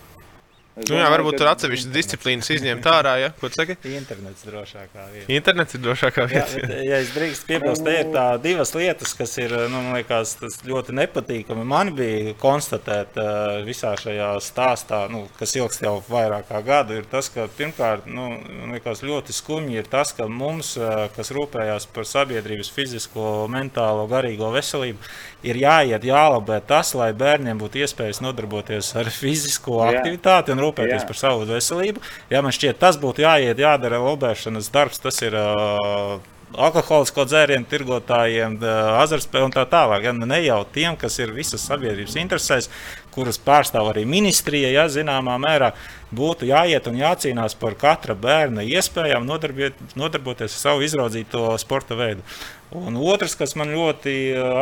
Es Nu, jā, varbūt tur atsevišķas disciplīnas izņemt ārā. Ja? Ko tu saki? Internets drošākā vieta. Internets ir drošākā Jā, vieta. bet, ja es drīkstu piebilst, te ir tā divas lietas, kas ir nu, man liekas, tas ļoti nepatīkami. Man bija konstatēt uh, visā šajā stāstā, nu, kas ilgst jau vairāk kā gadu, ir tas, ka pirmkārt, nu, man liekas, ļoti skumji ir tas, ka mums, uh, kas rūpējās par sabiedrības fizisko, mentālo, garīgo veselību, ir jāiet, jālabē tas, lai bērniem būtu iespējas nodarboties ar fizisko Jā. aktivitāti un rūpēties Jā. par savu veselību. Jā, man šķiet, tas būtu jāiet, jādara lobēšanas darbs. Tas ir uh, alkoholisko dzērienu tirgotājiem, azartspēļu un tā tālāk. Ja? Ne jau tiem, kas ir visas sabiedrības interesēs, kuras pārstāv arī ministrija, ja zināmā mērā būtu jāiet un jācīnās par katra bērna iespējām nodarboties ar savu izraudzīto sporta veidu. Un otrs, kas man ļoti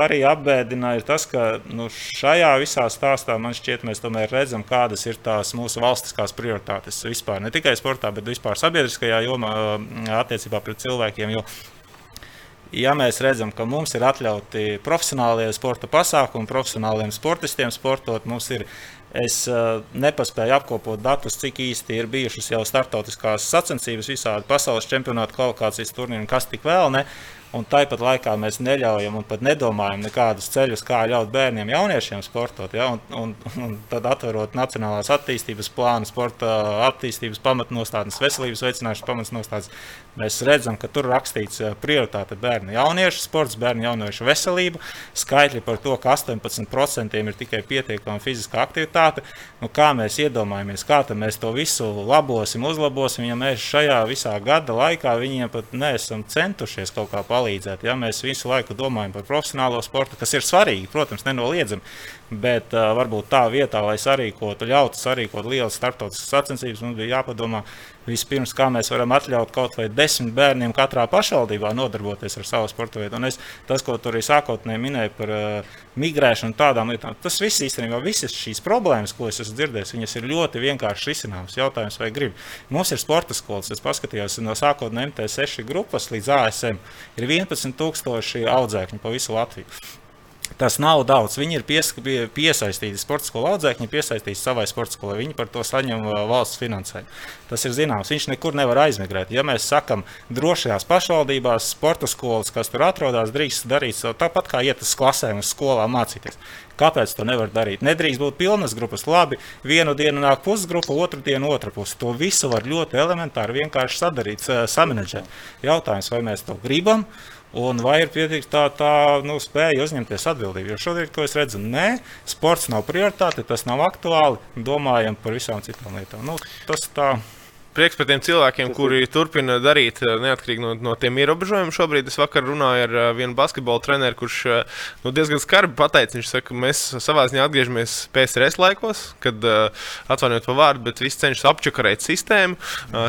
arī apbēdina, ir tas, ka nu, šajā visā stāstā man šķiet, mēs tomēr redzam, kādas ir tās mūsu valstiskās prioritātes vispār. Ne tikai sportā, bet vispār sabiedriskajā jomā attiecībā pret cilvēkiem. Jo ja mēs redzam, ka mums ir atļauti profesionālie sporta pasākumi, profesionāliem sportistiem sportot, mums ir. Es uh, nepaspēju apkopot datus, cik īsti ir bijušas jau startautiskās sacensības, visādi pasaules čempionāta kvalifikācijas turnīri un kas tik vēl ne. Un tāpat laikā mēs neļaujam un pat nedomājam nekādus ceļus, kā ļaut bērniem, jauniešiem sportot. Ja? Un, un, un tad atverot Nacionālās attīstības plānu, sporta attīstības pamatnostādnes, veselības veicināšanas pamatnostādnes, mēs redzam, ka tur rakstīts prioritāte bērnu jauniešu sports, bērnu jauniešu veselība. Skaitļi par to, ka 18% ir tikai pietiekama fiziskā aktivitāte. Nu, kā mēs iedomājamies, kā mēs to visu labosim, uzlabosim, ja mēs šajā visā gada laikā viņiem pat neesam centušies kaut kā palīdzēt palīdzēt. Ja? Mēs visu laiku domājam par profesionālo sportu, kas ir svarīgi, protams, nenoliedzami. Bet uh, varbūt tā vietā, lai sarīkotu, ļautu sarīkot lielas starptautiskas sacensības, mums bija jāpadomā vispirms, kā mēs varam atļaut kaut vai desmit bērniem katrā pašvaldībā nodarboties ar savu sporta veidu. Un es, tas, ko tur arī sākotnēji minēju par uh, migrēšanu tādām lietām, tas viss īstenībā, visas šīs problēmas, ko es esmu dzirdējis, viņas ir ļoti vienkārši risināmas. Jautājums, vai grib. Mums ir sporta skolas, es paskatījos no sākotnēji MT6 grupas līdz ASM. Ir 11,000 audzēkņu pa visu Latviju. Tas nav daudz. Viņi ir pies, pie, piesaistīti sporta skolu audzēkņi, piesaistīti savai sporta skolai. Viņi par to saņem valsts finansējumu. Tas ir zināms. Viņš nekur nevar aizmigrēt. Ja mēs sakām, drošajās pašvaldībās, sporta skolas, kas tur atrodas, drīkst darīt tāpat kā iet uz klasēm, uz skolām mācīties. Kāpēc to nevar darīt? Nedrīkst būt pilnas grupas. Labi, vienu dienu nāk pusgrupa, otru dienu otra puse. To visu var ļoti elementāri vienkārši sadarīt, samanģēt. Jautājums, vai mēs to gribam? Un vai ir pietiekami tā, tā nu, spēja uzņemties atbildību? Jo šodien, ko es redzu, nē, sports nav prioritāte, tas nav aktuāli. Domājam par visām citām lietām. Nu, tas tā prieks par tiem cilvēkiem, kuri turpina darīt neatkarīgi no, no tiem ierobežojumiem. Šobrīd es vakar runāju ar vienu basketbola treneru, kurš nu, diezgan skarbi pateica, viņš saka, mēs savā ziņā atgriežamies PSRS laikos, kad atvainojiet par vārdu, bet viss cenšas apčakarēt sistēmu.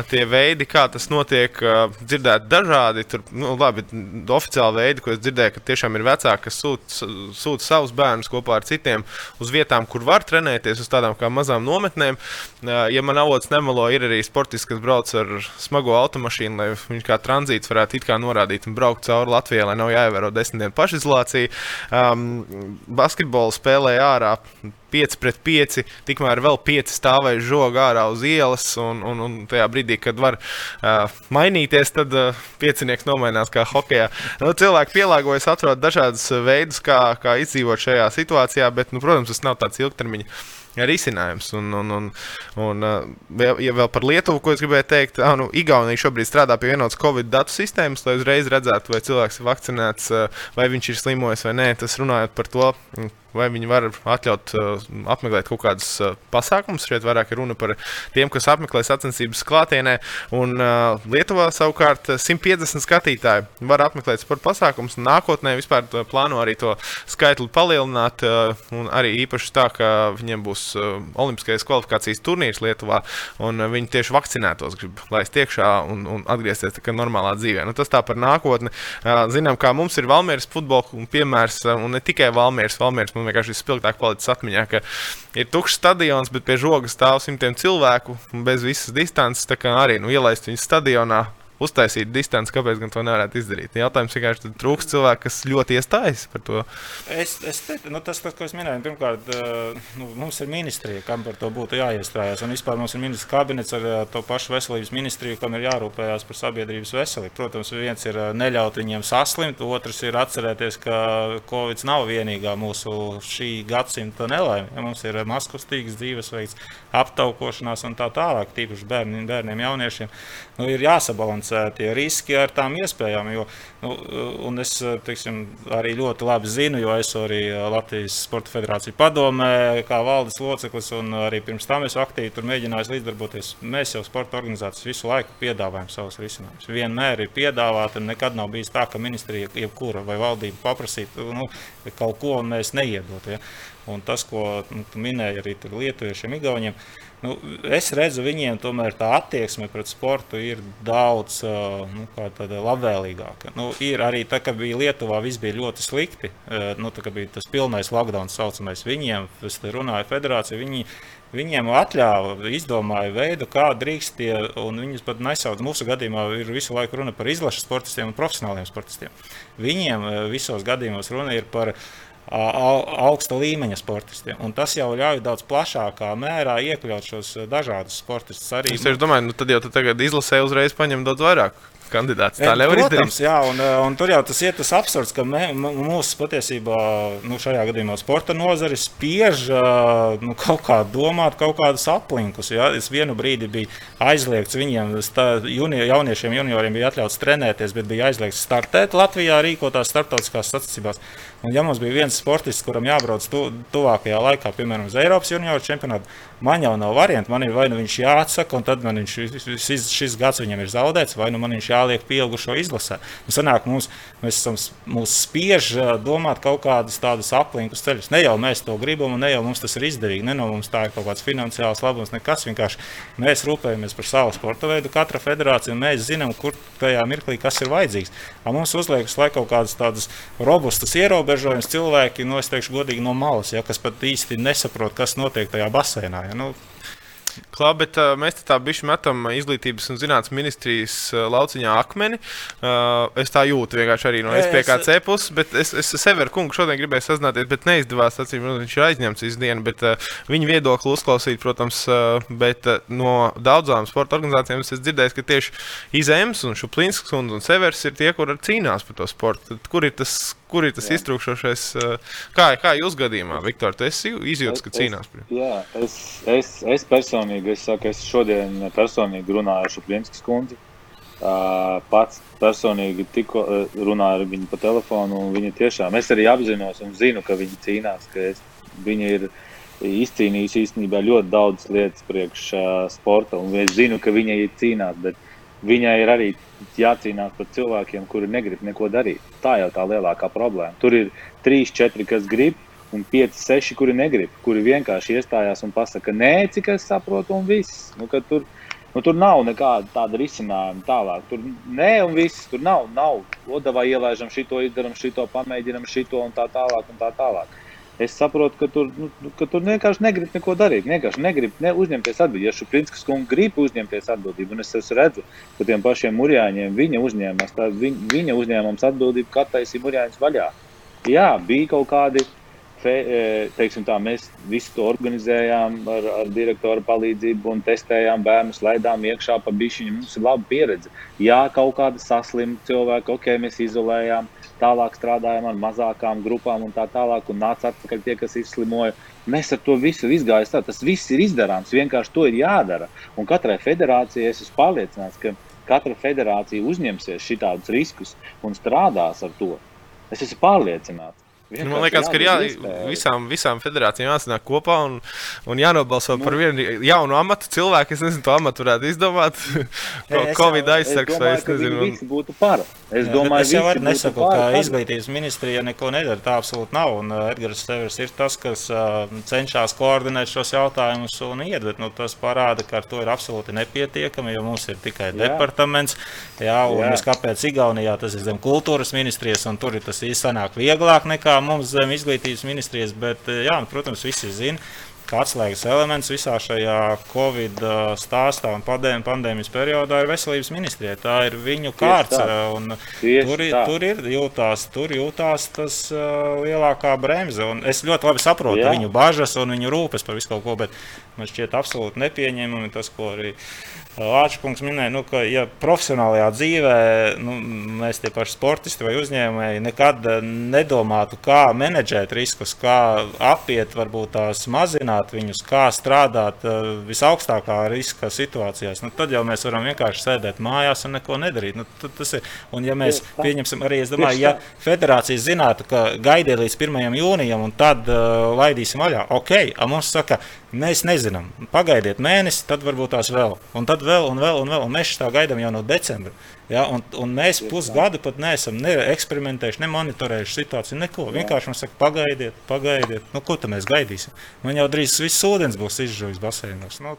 Tie veidi, kā tas notiek, dzirdēt dažādi. Tur, nu, labi, oficiāli veidi, ko es dzirdēju, ka tiešām ir vecāki, kas sūta sūt savus bērnus kopā ar citiem uz vietām, kur var trenēties, uz tādām kā mazām nometnēm. Ja man avots nemelo, ir arī sports kas brauc ar smago automašīnu, lai viņš kā tranzīts varētu it kā norādīt un braukt cauri Latvijai, lai nav jāievēro desmit dienu pašizolācija. Um, basketbolu spēlēja ārā. 5 pret 5, tikmēr vēl 5 stāvēja žogā ārā uz ielas. Un, un, un tajā brīdī, kad var uh, mainīties, tad uh, piecinieks nomainās kā hokeja. Nu, cilvēki pielāgojas, atrod dažādus veidus, kā, kā izdzīvot šajā situācijā, bet, nu, protams, tas nav tāds ilgtermiņa risinājums. Un, un, un, un, ja vēl par Lietuvu, ko es gribēju teikt, ah, nu, Igaunija šobrīd strādā pie vienotas Covid datu sistēmas, lai uzreiz redzētu, vai cilvēks ir vakcinēts, vai viņš ir slimojis vai nē. Tas runājot par to, vai viņi var atļaut uh, apmeklēt kaut kādus uh, pasākumus. Šeit vairāk ir runa par tiem, kas apmeklē sacensības klātienē. Un uh, Lietuvā savukārt 150 skatītāji var apmeklēt sporta pasākumus. Nākotnē vispār plāno arī to skaitli palielināt. Uh, arī īpaši tā, ka viņiem būs uh, olimpiskais kvalifikācijas turnīrs Lietuvā, un uh, viņi tieši vakcinētos grib laist iekšā un, un atgriezties normālā dzīvē. Nu, tas tā par nākotni. Uh, zinām, kā mums ir Valmieras futbola piemērs, un ne tikai Valmieras. Valmieras man vienkārši spilgtāk palicis atmiņā, ka ir tukšs stadions, bet pie žoga stāv simtiem cilvēku bez visas distances. Tā kā arī nu, ielaist viņu stadionā. Uztaisīt distanci, kāpēc gan to nevarētu izdarīt. Jautājums vienkārši trūkst cilvēku, kas ļoti iestājas par to. Es, es teicu, nu, tas, tas, ko es minēju, pirmkārt, nu, mums ir ministrija, kam par to būtu jāiestrādās. Un vispār mums ir ministrs kabinets ar to pašu veselības ministriju, kam ir jārūpējas par sabiedrības veselību. Protams, viens ir neļaut viņiem saslimt, otrs ir atcerēties, ka Covid nav vienīgā mūsu šī gadsimta nelaime. Ja mums ir maskustīgs dzīvesveids, aptaukošanās un tā tālāk, tīpaši bērniem, bērniem jauniešiem. Nu, ir jāsabalansē tie riski ar tām iespējām. Jo, nu, es teiksim, arī ļoti labi zinu, jo esmu arī Latvijas Sporta Federācijas padomē, kā valdes loceklis, un arī pirms tam esmu aktīvi tur mēģinājis līdzdarboties. Mēs jau sporta organizācijas visu laiku piedāvājam savus risinājumus. Vienmēr ir piedāvāti, un nekad nav bijis tā, ka ministrija jebkura vai valdība paprasītu nu, kaut ko, un mēs neiedotu. Ja? Un tas, ko nu, minēja arī Lietuviešiem, Igauniem, nu, es redzu, viņiem tomēr tā attieksme pret sportu ir daudz nu, labvēlīgāka. Nu, ir arī tā, ka bija Lietuvā, viss bija ļoti slikti. Nu, tā, bija tas pilnais lockdown, saucamais. Viņiem, es runāju, federācija. Viņi, Viņiem atļāva, izdomāja veidu, kā drīkst tie, un viņus pat nesauc. Mūsu gadījumā ir visu laiku runa par izlašu sportistiem un profesionāliem sportistiem. Viņiem visos gadījumos runa ir par uh, augsta līmeņa sportistiem. Un tas jau ļauj daudz plašākā mērā iekļaut šos dažādus sportistus. Arī es domāju, nu tad jau tagad izlasē uzreiz paņem daudz vairāk kandidāts. Tā nevar Protams, izdarīt. Jā, un, eh, un tur jau tas ir tas absurds, ka mē, mūsu patiesībā, nu, šajā gadījumā sporta nozare spiež eh, nu, kaut kā domāt, kaut kādus aplinkus. Ja? Es vienu brīdi biju aizliegts viņiem, juni, jauniešiem, junioriem bija atļauts trenēties, bet bija aizliegts startēt Latvijā rīkotās starptautiskās sacensībās. Un, ja mums bija viens sportists, kuram jābrauc tu, tuvākajā laikā, piemēram, uz Eiropas junioru čempionātu, man jau nav variantu. Man ir vai nu viņš jāatsaka, un tad man viņš, šis, šis gads viņam ir zaudēts, vai nu man viņš jāliek pieaugušo izlasē. Un sanāk, mums, mēs esam, mūs spiež domāt kaut kādus tādus aplinkus ceļus. Ne jau mēs to gribam, un ne jau mums tas ir izdevīgi. Ne no mums tā ir kaut kāds finansiāls labums, nekas. Vienkārši mēs rūpējamies par savu sporta veidu, katra federācija, un mēs zinām, kur tajā mirklī kas ir vajadzīgs. Un mums uzliekas, lai kaut kādas tādas robustas ierobežojumus cilvēki, no nu, es teikšu godīgi, no malas, ja, kas pat īsti nesaprot, kas notiek tajā basēnā. Ja? Nu, Klā, bet uh, mēs tā bišķi metam izglītības un zinātnes ministrijas uh, lauciņā akmeni. Uh, es tā jūtu vienkārši arī no SPKC puses, bet es, es Severu kungu šodien gribēju sazināties, bet neizdevās. Acīm, viņš ir aizņemts visu dienu, bet uh, viņa viedokli uzklausīt, protams, uh, bet uh, no daudzām sporta organizācijām es dzirdēju, ka tieši Izēms un Šuplīnsks un, un Severs ir tie, kur cīnās par to sportu. Tad, kur ir tas, kur ir tas jā. iztrūkstošais? Uh, kā, kā jūs gadījumā, Viktor, tu esi izjūts, ka cīnās to? Jā, es, es, es personīgi, es, saku, es šodien personīgi runāju ar Šuplīnskas kundzi. Uh, pats personīgi tikko uh, runāju ar viņu pa telefonu, un viņa tiešām, es arī apzinos un zinu, ka viņa cīnās, ka es, viņa ir izcīnījusi īstenībā ļoti daudz lietas priekš uh, sporta, un es zinu, ka viņa ir cīnās, bet viņai ir arī jācīnās par cilvēkiem, kuri negrib neko darīt. Tā jau tā lielākā problēma. Tur ir trīs, četri, kas grib, un 5, 6, kuri negrib, kuri vienkārši iestājās un pasakā, nē, cik es saprotu, un viss. Nu, tur, nu, tur nav nekāda tāda risinājuma tālāk. Tur nē, un viss. Tur nav, nav. Odavā ielaižam šito, izdarām šito, pamēģinam šito un tā tālāk. Un tā tālāk. Es saprotu, ka tur, nu, ka tur vienkārši negrib neko darīt. Vienkārši negrib ne uzņemties atbildību. Ja Šuprinskas kungs grib uzņemties atbildību, un es redzu, ka tiem pašiem murjāņiem viņa uzņēmās, tā viņa, viņa uzņēmums atbildību, kā taisīja murjāņus vaļā. Jā, bija kaut kādi fe, e, teiksim, tā, mēs visu to organizējām ar, ar direktoru palīdzību un testējām bērnus, laidām iekšā pa bišķiņu. Mums ir laba pieredze. Jā, kaut kāda saslimta cilvēka, ok, mēs izolējām, tālāk strādājām ar mazākām grupām un tā tālāk, un nāca atpakaļ tie, kas izslimoja. Mēs ar to visu izgājām. Tā. Tas viss ir izdarāms, vienkārši to ir jādara. Un katrai federācijai es esmu pārliecināts, ka katra federācija uzņemsies šādus riskus un strādās ar to. Es esmu pārliecināts. Vienkārši Man liekas, ka jā, visām, visām federācijām jāsanāk kopā un, un jānobalso nu, par vienu jaunu amatu. Cilvēku, es nezinu, to amatu varētu izdomāt. Covid aizsargs vai es nezinu. Visi būtu par. Es, domāju, es jau nesaku, ka par. izglītības ministrija neko nedara. Tā absolūti nav. Un uh, Edgars Severs ir tas, kas uh, cenšas koordinēt šos jautājumus un iet, bet nu, tas parāda, ka ar to ir absolūti nepietiekami, jo mums ir tikai jā. departaments. Jā, un jā. Kāpēc Igaunijā tas ir zem kultūras ministrijas, un tur ir tas īstenāk vieglāk nekā mums zem izglītības ministrijas, bet, eh, jā, nu, protams, visi zina. ka atslēgas elements visā šajā Covid stāstā un pandēmijas periodā ir veselības ministrijai. Tā ir viņu kārts. Tur, tur ir jūtās, tur jūtās tas uh, lielākā bremze. Un es ļoti labi saprotu Jā. viņu bažas un viņu rūpes par visu kaut ko, bet man šķiet absolūti nepieņemami tas, ko arī Lāčkungs minēja, nu, ka ja profesionālajā dzīvē nu, mēs tie paši sportisti vai uzņēmēji nekad nedomātu, kā menedžēt riskus, kā apiet, varbūt tās mazināt viņus, kā strādāt uh, visaugstākā riska situācijās, nu, tad jau mēs varam vienkārši sēdēt mājās un neko nedarīt. Nu, tas ir, un ja mēs pieņemsim arī, es domāju, ja federācija zinātu, ka gaidiet līdz 1. jūnijam un tad uh, laidīsim vaļā, ok, mums saka, mēs nezinām, pagaidiet mēnesi, tad varbūt tās vēl. Un tad vēl un vēl un vēl. Un mēs tā gaidām jau no decembra. Ja? Un, un mēs pusgadu pat neesam ne eksperimentējuši, ne monitorējuši situāciju. Neko. Vienkārši mums saka, pagaidiet, pagaidiet. Nu, ko tad mēs gaidīsim? Man jau drīz viss ūdens būs izžuvis baseinos. Nu,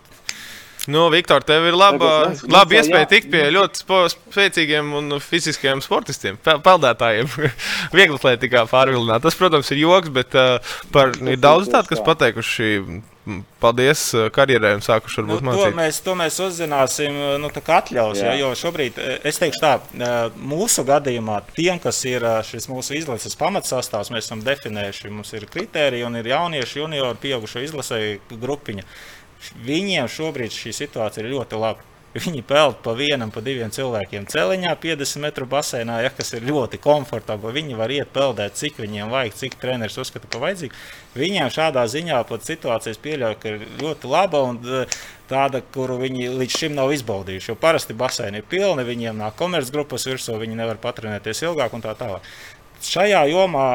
Nu, Viktor, tev ir laba, laba iespēja tikt pie ļoti spēcīgiem un fiziskiem sportistiem, peldētājiem. Viegli atlētīgā pārvilināt. Tas, protams, ir joks, bet uh, par, ir daudz tādu, kas pateikuši paldies karjerē un sākuši varbūt nu, mācīt. To mēs, to mēs uzzināsim, nu, tā kā atļaus, jā. Ja, jo šobrīd, es teikšu tā, mūsu gadījumā tiem, kas ir šis mūsu izlases pamatsastāvs, mēs esam definējuši, mums ir kritēriji un ir jaunieši, juniori, pieaugušo izlasēju grupiņa. Viņiem šobrīd šī situācija ir ļoti laba. Viņi peld pa vienam, pa diviem cilvēkiem celiņā, 50 metru basēnā, ja, kas ir ļoti komfortabli. Viņi var iet peldēt, cik viņiem vajag, cik treneris uzskata par vajadzīgu. Viņiem šādā ziņā pat situācijas pieļauj, ka ir ļoti laba un eh, tāda, kuru viņi līdz šim nav izbaudījuši. Jo parasti basēni ir pilni, viņiem nāk komercgrupas virsū, viņi nevar patrenēties ilgāk un tā tālāk šajā jomā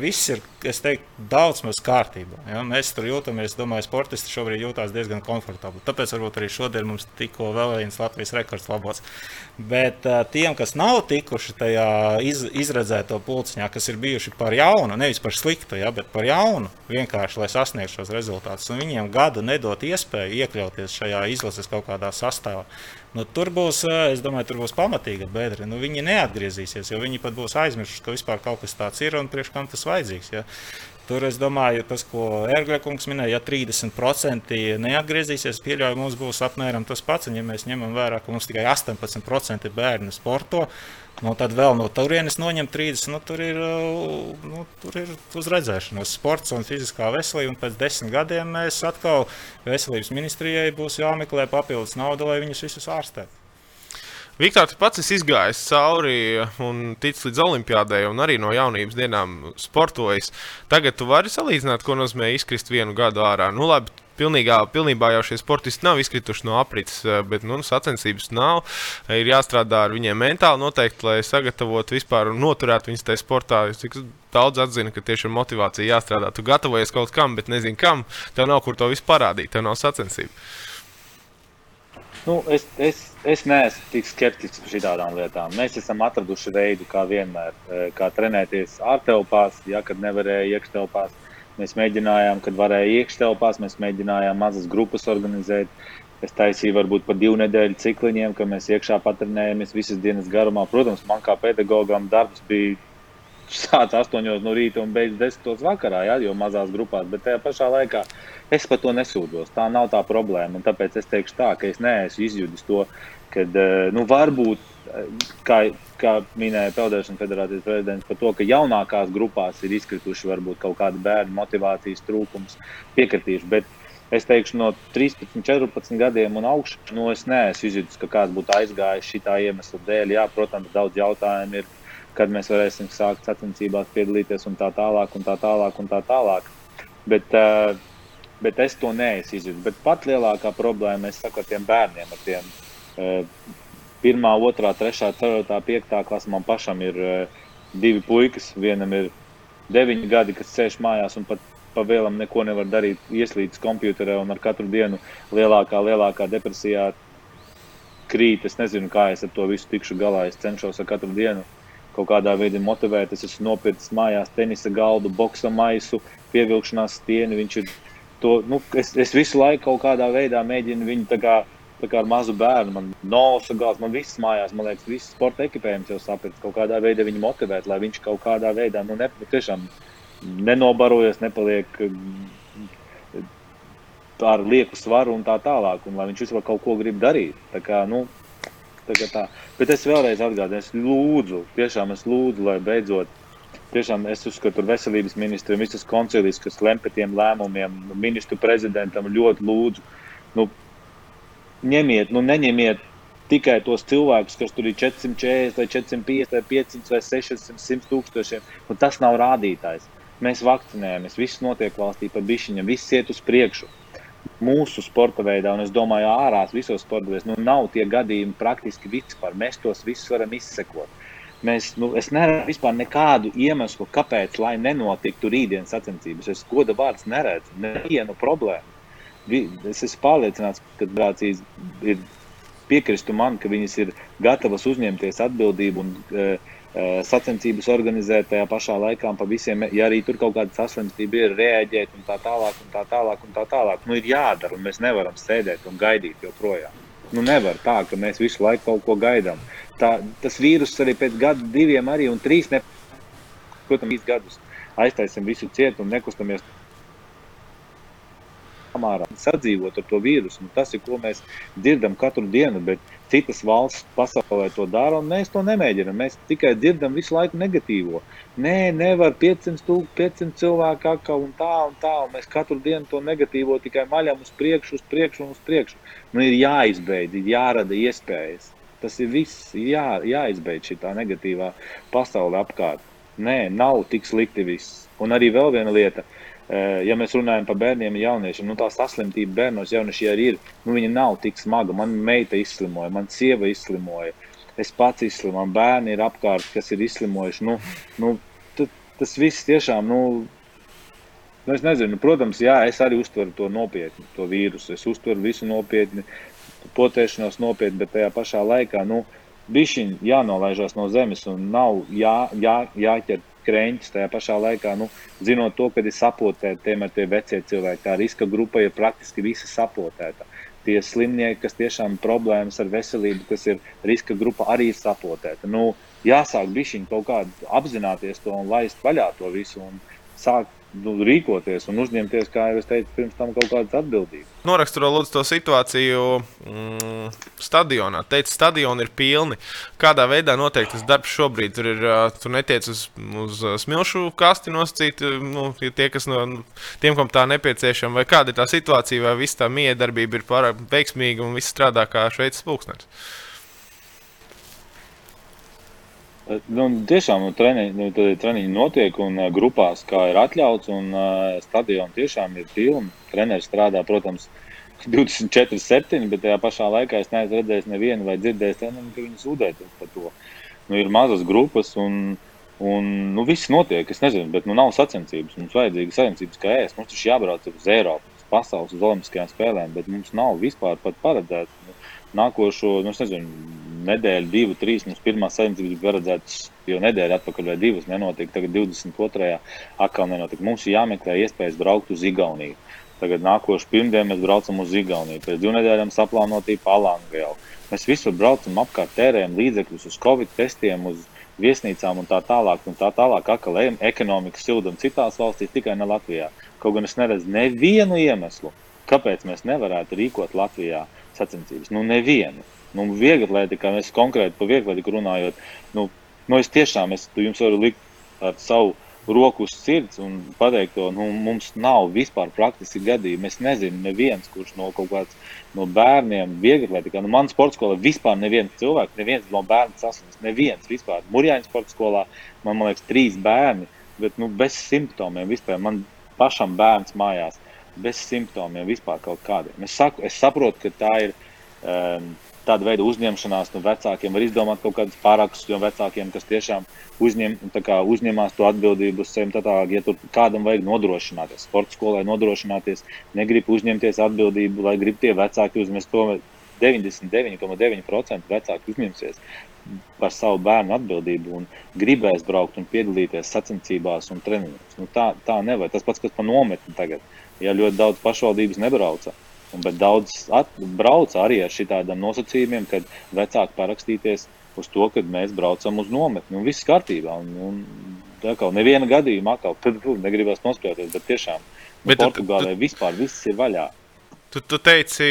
viss ir teiktu, daudz maz kārtībā. Ja? Mēs tur jūtamies, domāju, sportisti šobrīd jūtas diezgan komfortabli. Tāpēc varbūt arī šodien mums tikko vēl viens Latvijas rekords labots. Bet uh, tiem, kas nav tikuši tajā iz, izredzēto pulciņā, kas ir bijuši par jaunu, nevis par sliktu, ja, bet par jaunu, vienkārši lai sasniegtu šos rezultātus, un viņiem gadu nedot iespēju iekļauties šajā izlases kaut kādā sastāvā. Nu, tur būs, es domāju, tur būs pamatīga bedra. Nu, viņi neatgriezīsies, jo viņi pat būs aizmirsuši, ka vispār kaut kas tāds ir un priekš kam tas vajadzīgs. Ja? Tur es domāju, tas, ko Erglekungs minēja, ja 30% neatgriezīsies, pieļauju, mums būs apmēram tas pats. Un, ja mēs ņemam vērā, ka mums tikai 18% bērnu sporto, Nu, tad vēl no turienes noņemt 30. Nu, tur, ir, nu, tur ir uz redzēšanos sports un fiziskā veselība. Un pēc desmit gadiem mēs atkal veselības ministrijai būs jāmeklē papildus nauda, lai viņus visus ārstētu. Viktor, tu pats esi izgājis cauri un ticis līdz olimpiādai, un arī no jaunības dienām sportojis. Tagad tu vari salīdzināt, ko nozīmē izkrist vienu gadu ārā. Nu, labi, pilnīgā, pilnībā jau šie sportisti nav izkrituši no aprits, eh, bet nu, sacensības nav. Ir jāstrādā ar viņiem mentāli noteikti, lai sagatavotu vispār un noturētu viņus tajā sportā. Cik daudz atzina, ka tieši ar motivāciju jāstrādā. Tu gatavojies kaut kam, bet nezini kam. Tev nav kur to visu parādīt, tev nav sacensību. Nu, es, es, es neesmu tik skeptisks par šādām lietām. Mēs esam atraduši veidu, kā vienmēr, eh, kā trenēties ārtelpās, ja kad nevarēja iekštelpās. Mēs mēģinājām, kad varēja iekštelpās, mēs mēģinājām mazas grupas organizēt. Es taisīju varbūt pa divu nedēļu cikliņiem, ka mēs iekšā patrenējāmies visas dienas garumā. Protams, man kā pedagogam darbs bija sācis 8 no rīta un beidzas 10 vakarā, ja, jo mazās grupās. Bet tajā pašā laikā es par to nesūdzos. Tā nav tā problēma. Un tāpēc es teikšu tā, ka es neesmu izjudis to, ka eh, nu, varbūt kā, kā minēja Peldēšanas federācijas prezidents, par to, ka jaunākās grupās ir izkrituši varbūt kaut kāda bērnu motivācijas trūkums, piekritīšu. Bet es teikšu, no 13, 14 gadiem un augšu, nu, es neesmu izjūtis, ka kāds būtu aizgājis šī iemesla dēļ. Jā, protams, daudz jautājumu ir, kad mēs varēsim sākt sacensībās piedalīties un tā tālāk, un tā tālāk. Un tā tālāk. Bet, uh, bet es to neesmu izjūtis. Bet pat lielākā problēma, es saku, ar tiem bērniem, ar tiem uh, pirmā, otrā, trešā, ceturtā, piektā klasē man pašam ir uh, divi puikas. Vienam ir deviņi gadi, kas sēž mājās un pat pa vēlam neko nevar darīt, ieslīdis computerē un ar katru dienu lielākā, lielākā depresijā krīt. Es nezinu, kā es ar to visu tikšu galā. Es cenšos ar katru dienu kaut kādā veidā motivēt. Es esmu nopircis mājās tenisa galdu, boxa maisu, pievilkšanās stieni. Viņš ir to, nu, es, es visu laiku kaut kādā veidā mēģinu viņu tā kā kā ar mazu bērnu. Man nosa gals, man viss mājās, man liekas, viss sporta ekipējums jau saprast, kaut kādā veidā viņu motivēt, lai viņš kaut kādā veidā, nu, ne, tiešām nenobarojas, nepaliek ar lieku svaru un tā tālāk, un lai viņš vispār kaut ko grib darīt. Tā kā, nu, tā. Bet es vēlreiz atgādinu, es lūdzu, tiešām es lūdzu, lai beidzot. Tiešām es uzskatu, ka veselības ministriem, visas koncilijas, kas lem par tiem lēmumiem, ministru prezidentam ļoti lūdzu, nu, ņemiet, nu, neņemiet tikai tos cilvēkus, kas tur ir 440, vai 450, vai 500, vai 600, 100 tūkstošiem. Nu, tas nav rādītājs. Mēs vakcinējamies, viss notiek valstī pa bišķiņam, viss iet uz priekšu mūsu sporta veidā, un es domāju, ārās visos sporta veidos, nu, nav tie gadījumi praktiski vispār. Mēs tos visus varam izsekot. Mēs, nu, es neredzu vispār nekādu iemeslu, kāpēc, lai nenotiktu rītdienas sacensības. Es goda vārds neredzu nevienu problēmu. Es esmu pārliecināts, ka federācijas ir piekristu man, ka viņas ir gatavas uzņemties atbildību un uh, sacensības organizēt tajā pašā laikā, pa visiem, ja arī tur kaut kāda saslimstība ir, reaģēt un tā tālāk, un tā tālāk, un tā tālāk. Nu, ir jādara, un mēs nevaram sēdēt un gaidīt joprojām. Nu, nevar tā, ka mēs visu laiku kaut ko gaidām. Tā, tas vīrus arī pēc gada, diviem, arī un trīs, ne, protams, trīs gadus aiztaisim visu cietu un nekustamies samārā sadzīvot ar to vīrusu. Nu, tas ir, ko mēs dzirdam katru dienu, bet citas valsts pasaulē to dara, un mēs to nemēģinām. Mēs tikai dzirdam visu laiku negatīvo. Nē, nevar 500, tūk, 500 cilvēku atkal un tā un tā, un mēs katru dienu to negatīvo tikai maļam uz priekšu, uz priekšu un uz priekšu. Nu, ir jāizbeidz, ir jārada iespējas. Tas ir viss, ir jā, jāizbeidz šī negatīvā pasaule apkārt. Nē, nav tik slikti viss. Un arī vēl viena lieta, uh, ja mēs runājam par bērniem un jauniešiem, nu, tā saslimtība bērnos jaunieši arī ir. Nu, viņa nav tik smaga. Man meita izslimoja, man sieva izslimoja, es pats izslimoju, man bērni ir apkārt, kas ir izslimojuši. Nu, nu, tas viss tiešām. Nu, Nu, es nezinu, protams, jā, es arī uztveru to nopietni, to vīrusu. Es uztveru visu nopietni, potēšanos nopietni, bet tajā pašā laikā nu, bišķiņ jānolaižās no zemes un nav jā, jā, jāķer krēķis tajā pašā laikā, nu, zinot to, ka ir sapotēti tie, tie vecie cilvēki. Tā riska grupa ir praktiski visa sapotēta. Tie slimnieki, kas tiešām problēmas ar veselību, kas ir riska grupa, arī ir sapotēta. Nu, jāsāk bišķiņi kaut kādā apzināties to un laist vaļā to visu un sākt nu, rīkoties un uzņemties, kā jau es teicu, pirms tam kaut kādas atbildības. Noraksturo lūdzu to situāciju mm, stadionā. Teicu, stadioni ir pilni. Kādā veidā notiek tas darbs šobrīd? Tur ir, tur netiec uz, uz smilšu kasti nosacīt, nu, tie, kas no tiem, kam tā nepieciešama, vai kāda ir tā situācija, vai viss tā miedarbība ir pārāk veiksmīga un viss strādā kā šveicis pulksners. Nu, tiešām nu, treniņi, nu, treniņi notiek un uh, grupās, kā ir atļauts, un uh, stadions tiešām ir pilns. Treneris strādā, protams, 24, 7, bet tajā pašā laikā es neesmu redzējis nevienu vai dzirdējis, treneri, ka viņi sūdzēt par to. Nu, ir mazas grupas un, un nu, viss notiek. Es nezinu, bet nu, nav sacensības. Mums vajadzīga sacensības kā ēst. Mums taču jābrauc uz Eiropu, uz pasaules, uz Olimpiskajām spēlēm, bet mums nav vispār paredzēts. Nu, nākošo, nu, nezinu, nedēļu, divu, trīs. Mums pirmā bija paredzētas jau nedēļu atpakaļ, vai divas nenotika. Tagad 22. atkal nenotika. Mums ir jāmeklē iespējas braukt uz Igauniju. Tagad nākošais pirmdien mēs braucam uz Igauniju. Pēc divām nedēļām saplānotīja Palangēlu. Mēs visur braucam apkārt, tērējam līdzekļus uz Covid testiem, uz viesnīcām un tā tālāk. Un tā tālāk atkal ejam ekonomikas sildam citās valstīs, tikai ne Latvijā. Kaut gan es neredzu nevienu iemeslu, kāpēc mēs nevarētu rīkot Latvijā sacensības. Nu, nevienu. Nu, Vieglatlētikā mēs konkrēti par vieglatlētiku runājot, nu, nu es tiešām es jums varu likt ar savu roku uz sirds un pateikt, to nu, mums nav vispār praktiski gadījumi. Es nezinu, neviens, kurš no kaut kādas no bērniem vieglatlētikā, nu, man sporta skolā vispār neviens cilvēks, neviens no bērnu saslims, neviens vispār. Murjāņu sporta skolā man, man liekas, trīs bērni, bet nu, bez simptomiem vispār. Man pašam bērns mājās bez simptomiem vispār kaut kādiem. Es, saku, es saprotu, ka tā ir. Um, tāda veida uzņemšanās no vecākiem, var izdomāt kaut kādus pārākstus no vecākiem, kas tiešām uzņem, kā, uzņemās to atbildību uz sevi. Tātāk, ja tur kādam vajag nodrošināties, sporta skolai nodrošināties, negrib uzņemties atbildību, lai grib tie vecāki uzņemt to 99,9% vecāki uzņemsies par savu bērnu atbildību un gribēs braukt un piedalīties sacensībās un treniņos. Nu, tā, tā nevar. Tas pats, kas pa nometni tagad. Ja ļoti daudz pašvaldības nebrauca, Un, bet daudz brauc arī ar šādiem nosacījumiem, kad vecāki parakstīties uz to, ka mēs braucam uz nometni. Un viss kārtībā. Un, un, tā kā neviena gadījumā, atkal, tad, tad negribas nospēlēties, bet tiešām nu, bet Portugālē tad, vispār viss ir vaļā. Tu, tu teici,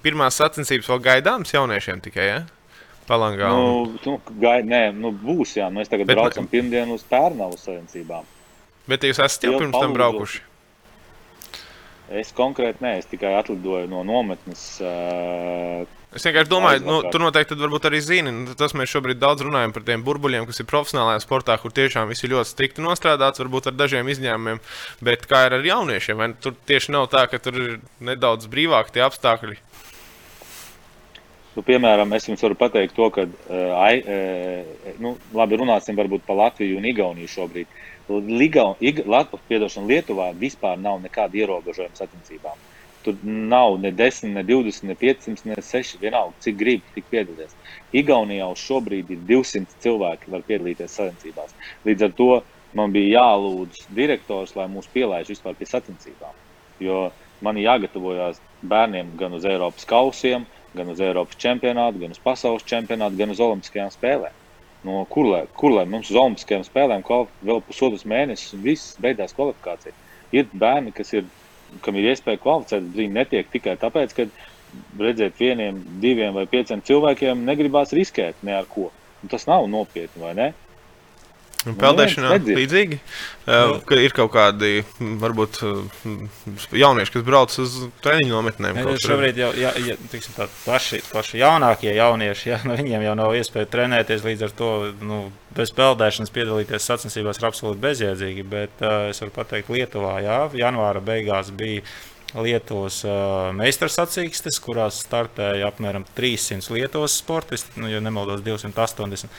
pirmās sacensības vēl gaidāmas jauniešiem tikai. Ja? Palangā. Nu, nu, gai, nē, nu, būs jā. Mēs tagad Bet- braucam pirmdienu uz Pērnavu sacensībām. Bet jūs esat jau pirms tam braukuši. Es konkrēti nē, es tikai atlidoju no nometnes. Uh, Es vienkārši domāju, nu, tu noteikti arī zini, nu, tas mēs šobrīd daudz runājam par tiem burbuļiem, kas ir profesionālajā sportā, kur tiešām viss ir ļoti strikti nostrādāts, varbūt ar dažiem izņēmumiem. Bet kā ir ar jauniešiem, vai tur tieši nav tā, ka tur ir nedaudz brīvāki tie apstākļi? nu, piemēram, es jums varu pateikt to, ka, uh, ai, uh, nu, labi, runāsim varbūt par Latviju un Igauniju šobrīd. Liga, Ig, Lat, piedošana, Lietuvā vispār nav nekāda ierobežojuma sacensībām. Tur nav ne 10, ne 20, ne 500, ne 6. Vienalga, cik grib, tik piedalīties. Igaunijā uz šobrīd ir 200 cilvēki, var piedalīties sacensībās. Līdz ar to man bija jālūdz direktors, lai mūs pielaiž vispār pie sacensībām. Jo man ir jāgatavojas bērniem gan uz Eiropas kausiem, gan uz Eiropas čempionātu, gan uz pasaules čempionātu, gan uz Olimpiskajām spēlēm. No kur lai, kur lai mums uz Olimpiskajām spēlēm vēl pusotras mēnešus un viss beidzās kvalifikācija? Ir bērni, kas ir, kam ir iespēja kvalificēt, brīdi netiek tikai tāpēc, ka redzēt vieniem, diviem vai pieciem cilvēkiem negribās riskēt ne ar ko. Un tas nav nopietni, vai ne? Peldēšanā neviens nedzird. līdzīgi. Uh, ka ir kaut kādi, varbūt, jaunieši, kas brauc uz treniņu nometnēm. Ja, šobrīd jau ja, ja, tiksim, tā, paši, paši jaunākie jaunieši, ja, nu, viņiem jau nav iespēja trenēties. Līdz ar to nu, bez peldēšanas piedalīties sacensībās ir absolūti bezjēdzīgi. Bet uh, es varu pateikt, Lietuvā jā, janvāra beigās bija. Lietuvas uh, meistarsacīkstes, kurās startēja apmēram 300 Lietuvas sportisti, nu, ja nemaldos, 280.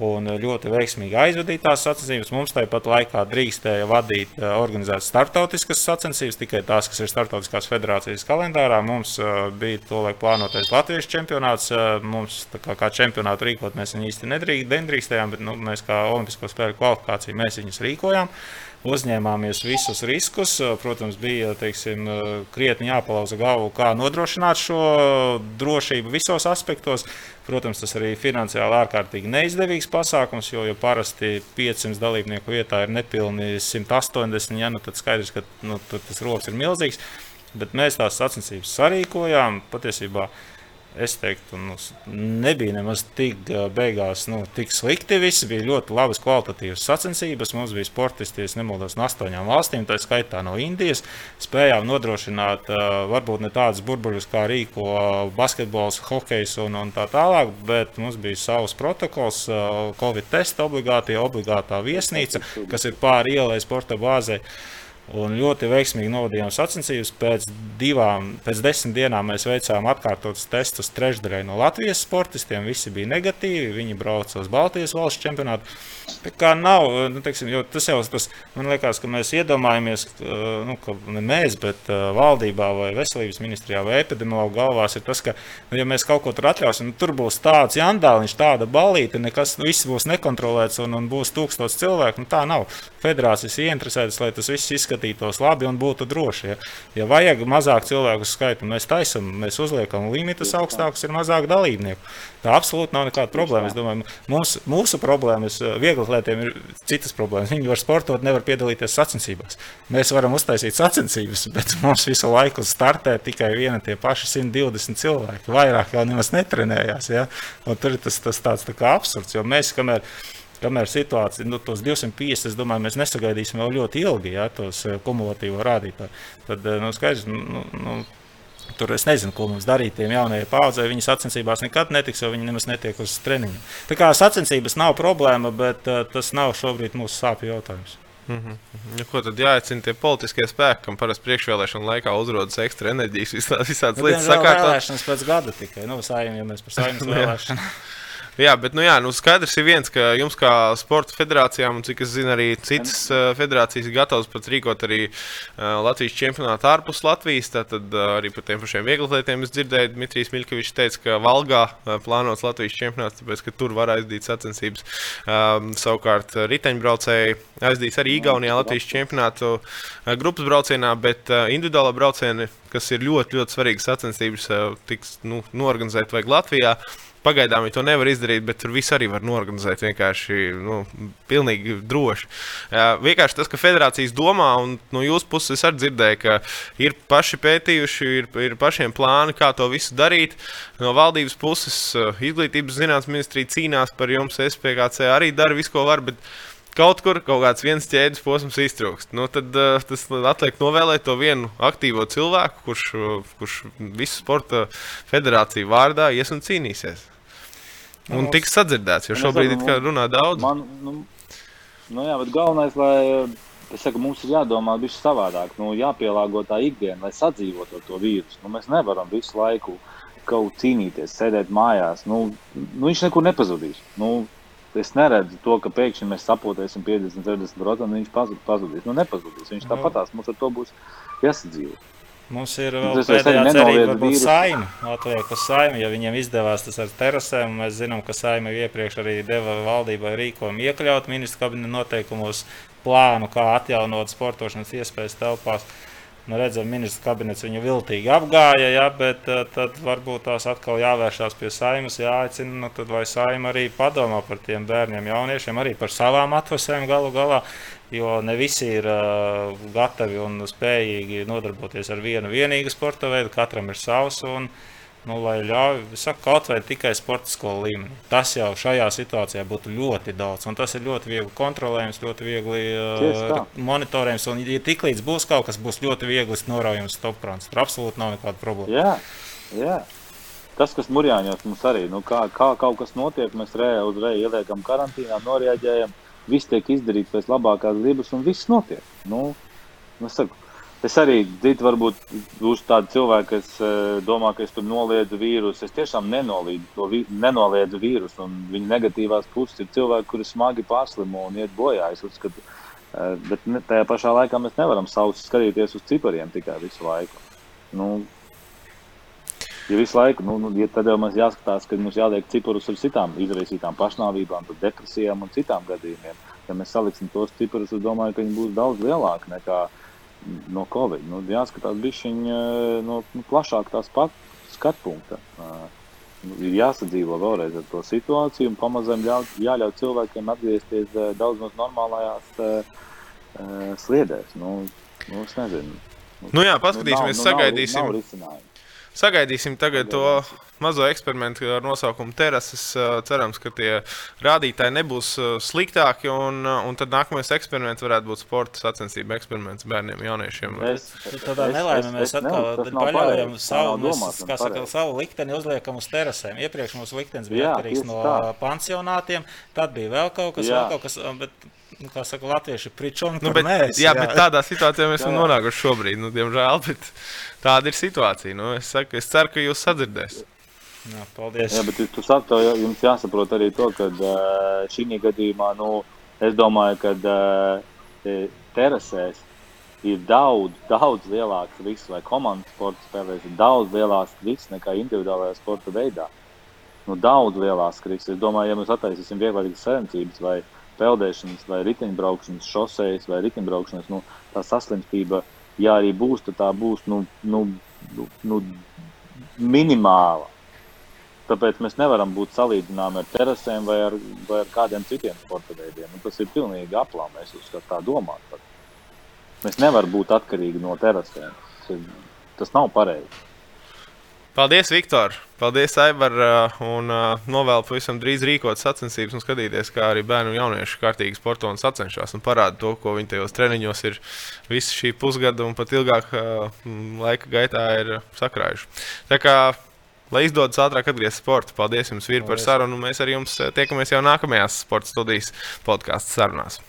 Un eh, ļoti veiksmīgi aizvadītās sacensības. Mums tāpat laikā drīkstēja vadīt, eh, organizēt startautiskas sacensības, tikai tās, kas ir startautiskās federācijas kalendārā. Mums uh, bija to laiku plānotais Latvijas čempionāts. Mums kā, kā čempionātu rīkot mēs viņu īsti nedrīk, nedrīkstējām, bet nu, mēs kā Olimpisko spēļu kvalifikāciju mēs viņus rīkojām. Uzņēmāmies visus riskus. Protams, bija teiksim, krietni jāpalauza galvu, kā nodrošināt šo drošību visos aspektos. Protams, tas arī finansiāli ārkārtīgi neizdevīgs pasākums, jo, jo parasti 500 dalībnieku vietā ir nepilni 180. Ja, nu, tad skaidrs, ka nu, tur tas rokas ir milzīgs. Bet mēs tās sacensības sarīkojām. Patiesībā es teiktu, nu, nebija nemaz tik beigās nu, tik slikti. Viss bija ļoti labas, kvalitatīvas sacensības. Mums bija sportisti, ja nemaldos, no astoņām valstīm, tā skaitā no Indijas. Spējām nodrošināt varbūt ne tādus burbuļus, kā rīko basketbols, hokejs un, un tā tālāk, bet mums bija savs protokols, Covid testa obligātie, obligātā viesnīca, kas ir pāri ielai sporta bāzei. Un ļoti veiksmīgi novadījām sacensības. Pēc divām, pēc desmit dienām mēs veicām atkārtotus testus trešdaļai no Latvijas sportistiem. Visi bija negatīvi. Viņi brauca uz Baltijas valsts čempionātu. Tā kā nav, nu, teiksim, tas jau tas, man liekas, ka mēs iedomājamies, ka, nu, ka ne mēs, bet uh, valdībā vai veselības ministrijā vai epidemiologu galvās ir tas, ka, nu, ja mēs kaut ko tur atļausim, nu, tur būs tāds jandāliņš, tāda balīte, nekas, nu, viss būs nekontrolēts un, un būs tūkstots cilvēku. Nu, tā nav. Federācijas ieinteresētas, lai tas viss izskatītos labi un būtu droši. Ja, ja vajag mazāk cilvēku skaitu, mēs taisam, mēs uzliekam limitus augstākus, ir mazāk dalībnieku. Tā absolūti nav nekāda problēma. Es domāju, mums, mūsu problēmas, vieglatlētiem ir citas problēmas. Viņi var sportot, nevar piedalīties sacensībās. Mēs varam uztaisīt sacensības, bet mums visu laiku startē tikai viena tie paši 120 cilvēki. Vairāk jau nemaz netrenējās. Ja? Un tur ir tas, tas tāds tā absurds, jo mēs, kamēr Kamēr situācija, nu, tos 250, es domāju, mēs nesagaidīsim vēl ļoti ilgi, ja tos eh, kumulatīvo rādītāju. Tad, eh, nu, skaidrs, nu, nu, tur es nezinu, ko mums darīt tiem jaunajiem paudzei. Viņi sacensībās nekad netiks, jo viņi nemaz netiek uz treniņu. Tā kā sacensības nav problēma, bet uh, tas nav šobrīd mūsu sāpju jautājums. Nu, ko tad jāicina tie politiskie spēki, kam parasti priekšvēlēšana laikā uzrodas ekstra enerģijas, visā, visādas Bet, lietas diemžēl, sakārtot? vēlēšanas pēc gada tikai. Nu, sājum, ja mēs par saimnes Nu, vēlēšanām. Jā, bet nu, jā, nu, skaidrs ir viens, ka jums kā sporta federācijām, un cik es zinu, arī citas uh, federācijas ir gatavas pat rīkot arī uh, Latvijas čempionātu ārpus Latvijas. Tad uh, arī par tiem pašiem vieglietiem es dzirdēju, Dmitrijs Miļkevičs teica, ka Valgā uh, plānots Latvijas čempionāts, tāpēc ka tur var aizdīt sacensības. Um, savukārt uh, riteņbraucēji aizdīs arī Igaunijā Latvijas čempionātu uh, grupas braucienā, bet uh, individuālā brauciena, kas ir ļoti, ļoti svarīgas sacensības, uh, tiks nu, norganizēt vajag Latvijā. Pagaidām viņi to nevar izdarīt, bet tur viss arī var norganizēt vienkārši nu, pilnīgi droši. Uh, vienkārši tas, ka federācijas domā, un no jūsu puses es arī dzirdēju, ka ir paši pētījuši, ir, ir pašiem plāni, kā to visu darīt. No valdības puses uh, izglītības zinātnes ministrija cīnās par jums, SPKC arī dara visu, ko var. Bet, kaut kur kaut kāds viens ķēdes posms iztrūkst. Nu, tad uh, tas atliek novēlēt to vienu aktīvo cilvēku, kurš, uh, kurš visu sporta federāciju vārdā ies un cīnīsies. Un Nu, tiks sadzirdēts, jo nu, šobrīd it kā runā daudz. Man, nu, nu jā, bet galvenais, lai es saku, mums ir jādomā viss savādāk, nu, jāpielāgo tā ikdiena, lai sadzīvotu ar to vīrusu. Nu, mēs nevaram visu laiku kaut cīnīties, sēdēt mājās. Nu, nu, viņš nekur nepazudīs. Nu, es neredzu to, ka pēkšņi mēs sapotēsim 50, 60%, un viņš pazu- pazudīs. Nu, nepazudīs. Viņš Nu. tāpatās mums ar to būs jāsadzīvo. Mums ir Nu, vēl pēdējā cerība, varbūt saima. Atliek uz saimu, ja viņiem izdevās tas ar terasēm. Mēs zinām, ka saima iepriekš arī deva valdībai rīkojumu iekļaut ministru kabineta noteikumos plānu, kā atjaunot sportošanas iespējas telpās. Nu, redzam, ministrs kabinets viņu viltīgi apgāja, ja, bet uh, tad varbūt tās atkal jāvēršās pie saimas, jāaicina, nu, tad vai saima arī padomā par tiem bērniem, jauniešiem, arī par savām atvasēm galu galā, jo ne visi ir uh, gatavi un spējīgi nodarboties ar vienu vienīgu sporta veidu, katram ir savs. Un, Nu, lai ļauj, saku, kaut vai tikai sporta skolu līmenī. Tas jau šajā situācijā būtu ļoti daudz. Un tas ir ļoti viegli kontrolējams, ļoti viegli uh, monitorējams. Un, ja tiklīdz būs kaut kas, būs ļoti viegli noraujams stopkrāns. Tur absolūti nav nekāda problēma. Jā, jā. Tas, kas Mūrjāņos mums arī, nu, kā, kā kaut kas notiek, mēs reāli uzreiz ieliekam karantīnā, noreaģējam, viss tiek izdarīts pēc labākās gribas un viss notiek. Nu, nu es, saku, es arī dzirdēju, varbūt būs tādi cilvēki, kas eh, domā, ka es tur noliedzu vīrusu. Es tiešām nenoliedzu to vi nenoliedzu vīrusu, viņa negatīvās puses ir cilvēki, kuri smagi pārslimo un iet bojā. Es uzskatu, eh, bet ne, tajā pašā laikā mēs nevaram sausi skatīties uz cipariem tikai visu laiku. Nu, Ja visu laiku, nu, nu, ja tad jau mums jāskatās, ka mums jāliek ciprus ar citām izraisītām pašnāvībām, depresijām un citām gadījumiem. Ja mēs saliksim tos ciprus, es domāju, ka viņi būs daudz lielāki nekā no Covid. Nu, jāskatās bišķiņ no nu, plašāk tās pat skatpunkta. Uh, nu, ir jāsadzīvo vēlreiz ar to situāciju un pamazām jāļauj cilvēkiem atgriezties uh, daudz maz normālajās uh, sliedēs. Nu, nu, es nezinu. Nu jā, paskatīsimies, nav, sagaidīsim. Nav, nav risinājumu. Sagaidīsim tagad to mazo eksperimentu ar nosaukumu terases. Uh, Cerams, ka tie rādītāji nebūs uh, sliktāki. Un, uh, un tad nākamais eksperiments varētu būt sporta sacensību eksperiments bērniem, jauniešiem. Es, Tad tādā nelaimē mēs atkal paļaujam savu, mēs, kā saka, savu likteni, uzliekam uz terasēm. Iepriekš mūsu liktenis bija atkarīgs no tā. pansionātiem, tad bija vēl kaut kas, Jā. vēl kaut kas bet, nu, kā saka, latvieši pričom, Nu, bet, mēs. jā, bet tādā situācijā mēs esam Jā. nonākuši šobrīd. Nu, diemžēl, bet tāda ir situācija. Nu, es, saku, es ceru, ka jūs sadzirdēsiet. Jā, paldies. Jā, bet jūs- to, jums jāsaprot arī to, ka šī gadījumā, nu, es domāju, ka uh, terasēs ir daudz, daudz lielāks risks, vai komandas sporta spēlēs ir daudz lielāks risks nekā individuālajā sporta veidā. Nu, daudz lielāks risks. Es domāju, ja mēs attaisīsim vieglākas sacensības vai peldēšanas, vai riteņbraukšanas, šoseis vai riteņbraukšanas, nu, tā saslimstība, ja arī būs, tad tā būs nu, nu, nu, nu, minimāla. Tāpēc mēs nevaram būt salīdzināmi ar terasēm vai ar, vai ar kādiem citiem sporta veidiem. Nu, tas ir pilnīgi aplām, es uzskatu, tā domāt. Pat. Mēs nevaram būt atkarīgi no terasēm. Tas, ir, tas nav pareizi. Paldies, Viktor! Paldies, Aivar! uh, Un uh, novēlu pavisam drīz rīkot sacensības un skatīties, kā arī bērnu un jauniešu kārtīgi sporto un sacenšas un parāda to, ko viņi tajos treniņos ir visu šī pusgada un pat ilgāk uh, laika gaitā ir sakrājuši. Tā kā, lai izdodas ātrāk atgriezties sportā, paldies jums, Vīri, par sarunu. Mēs ar jums tiekamies jau nākamajās sporta studijas podkāstu sarunās.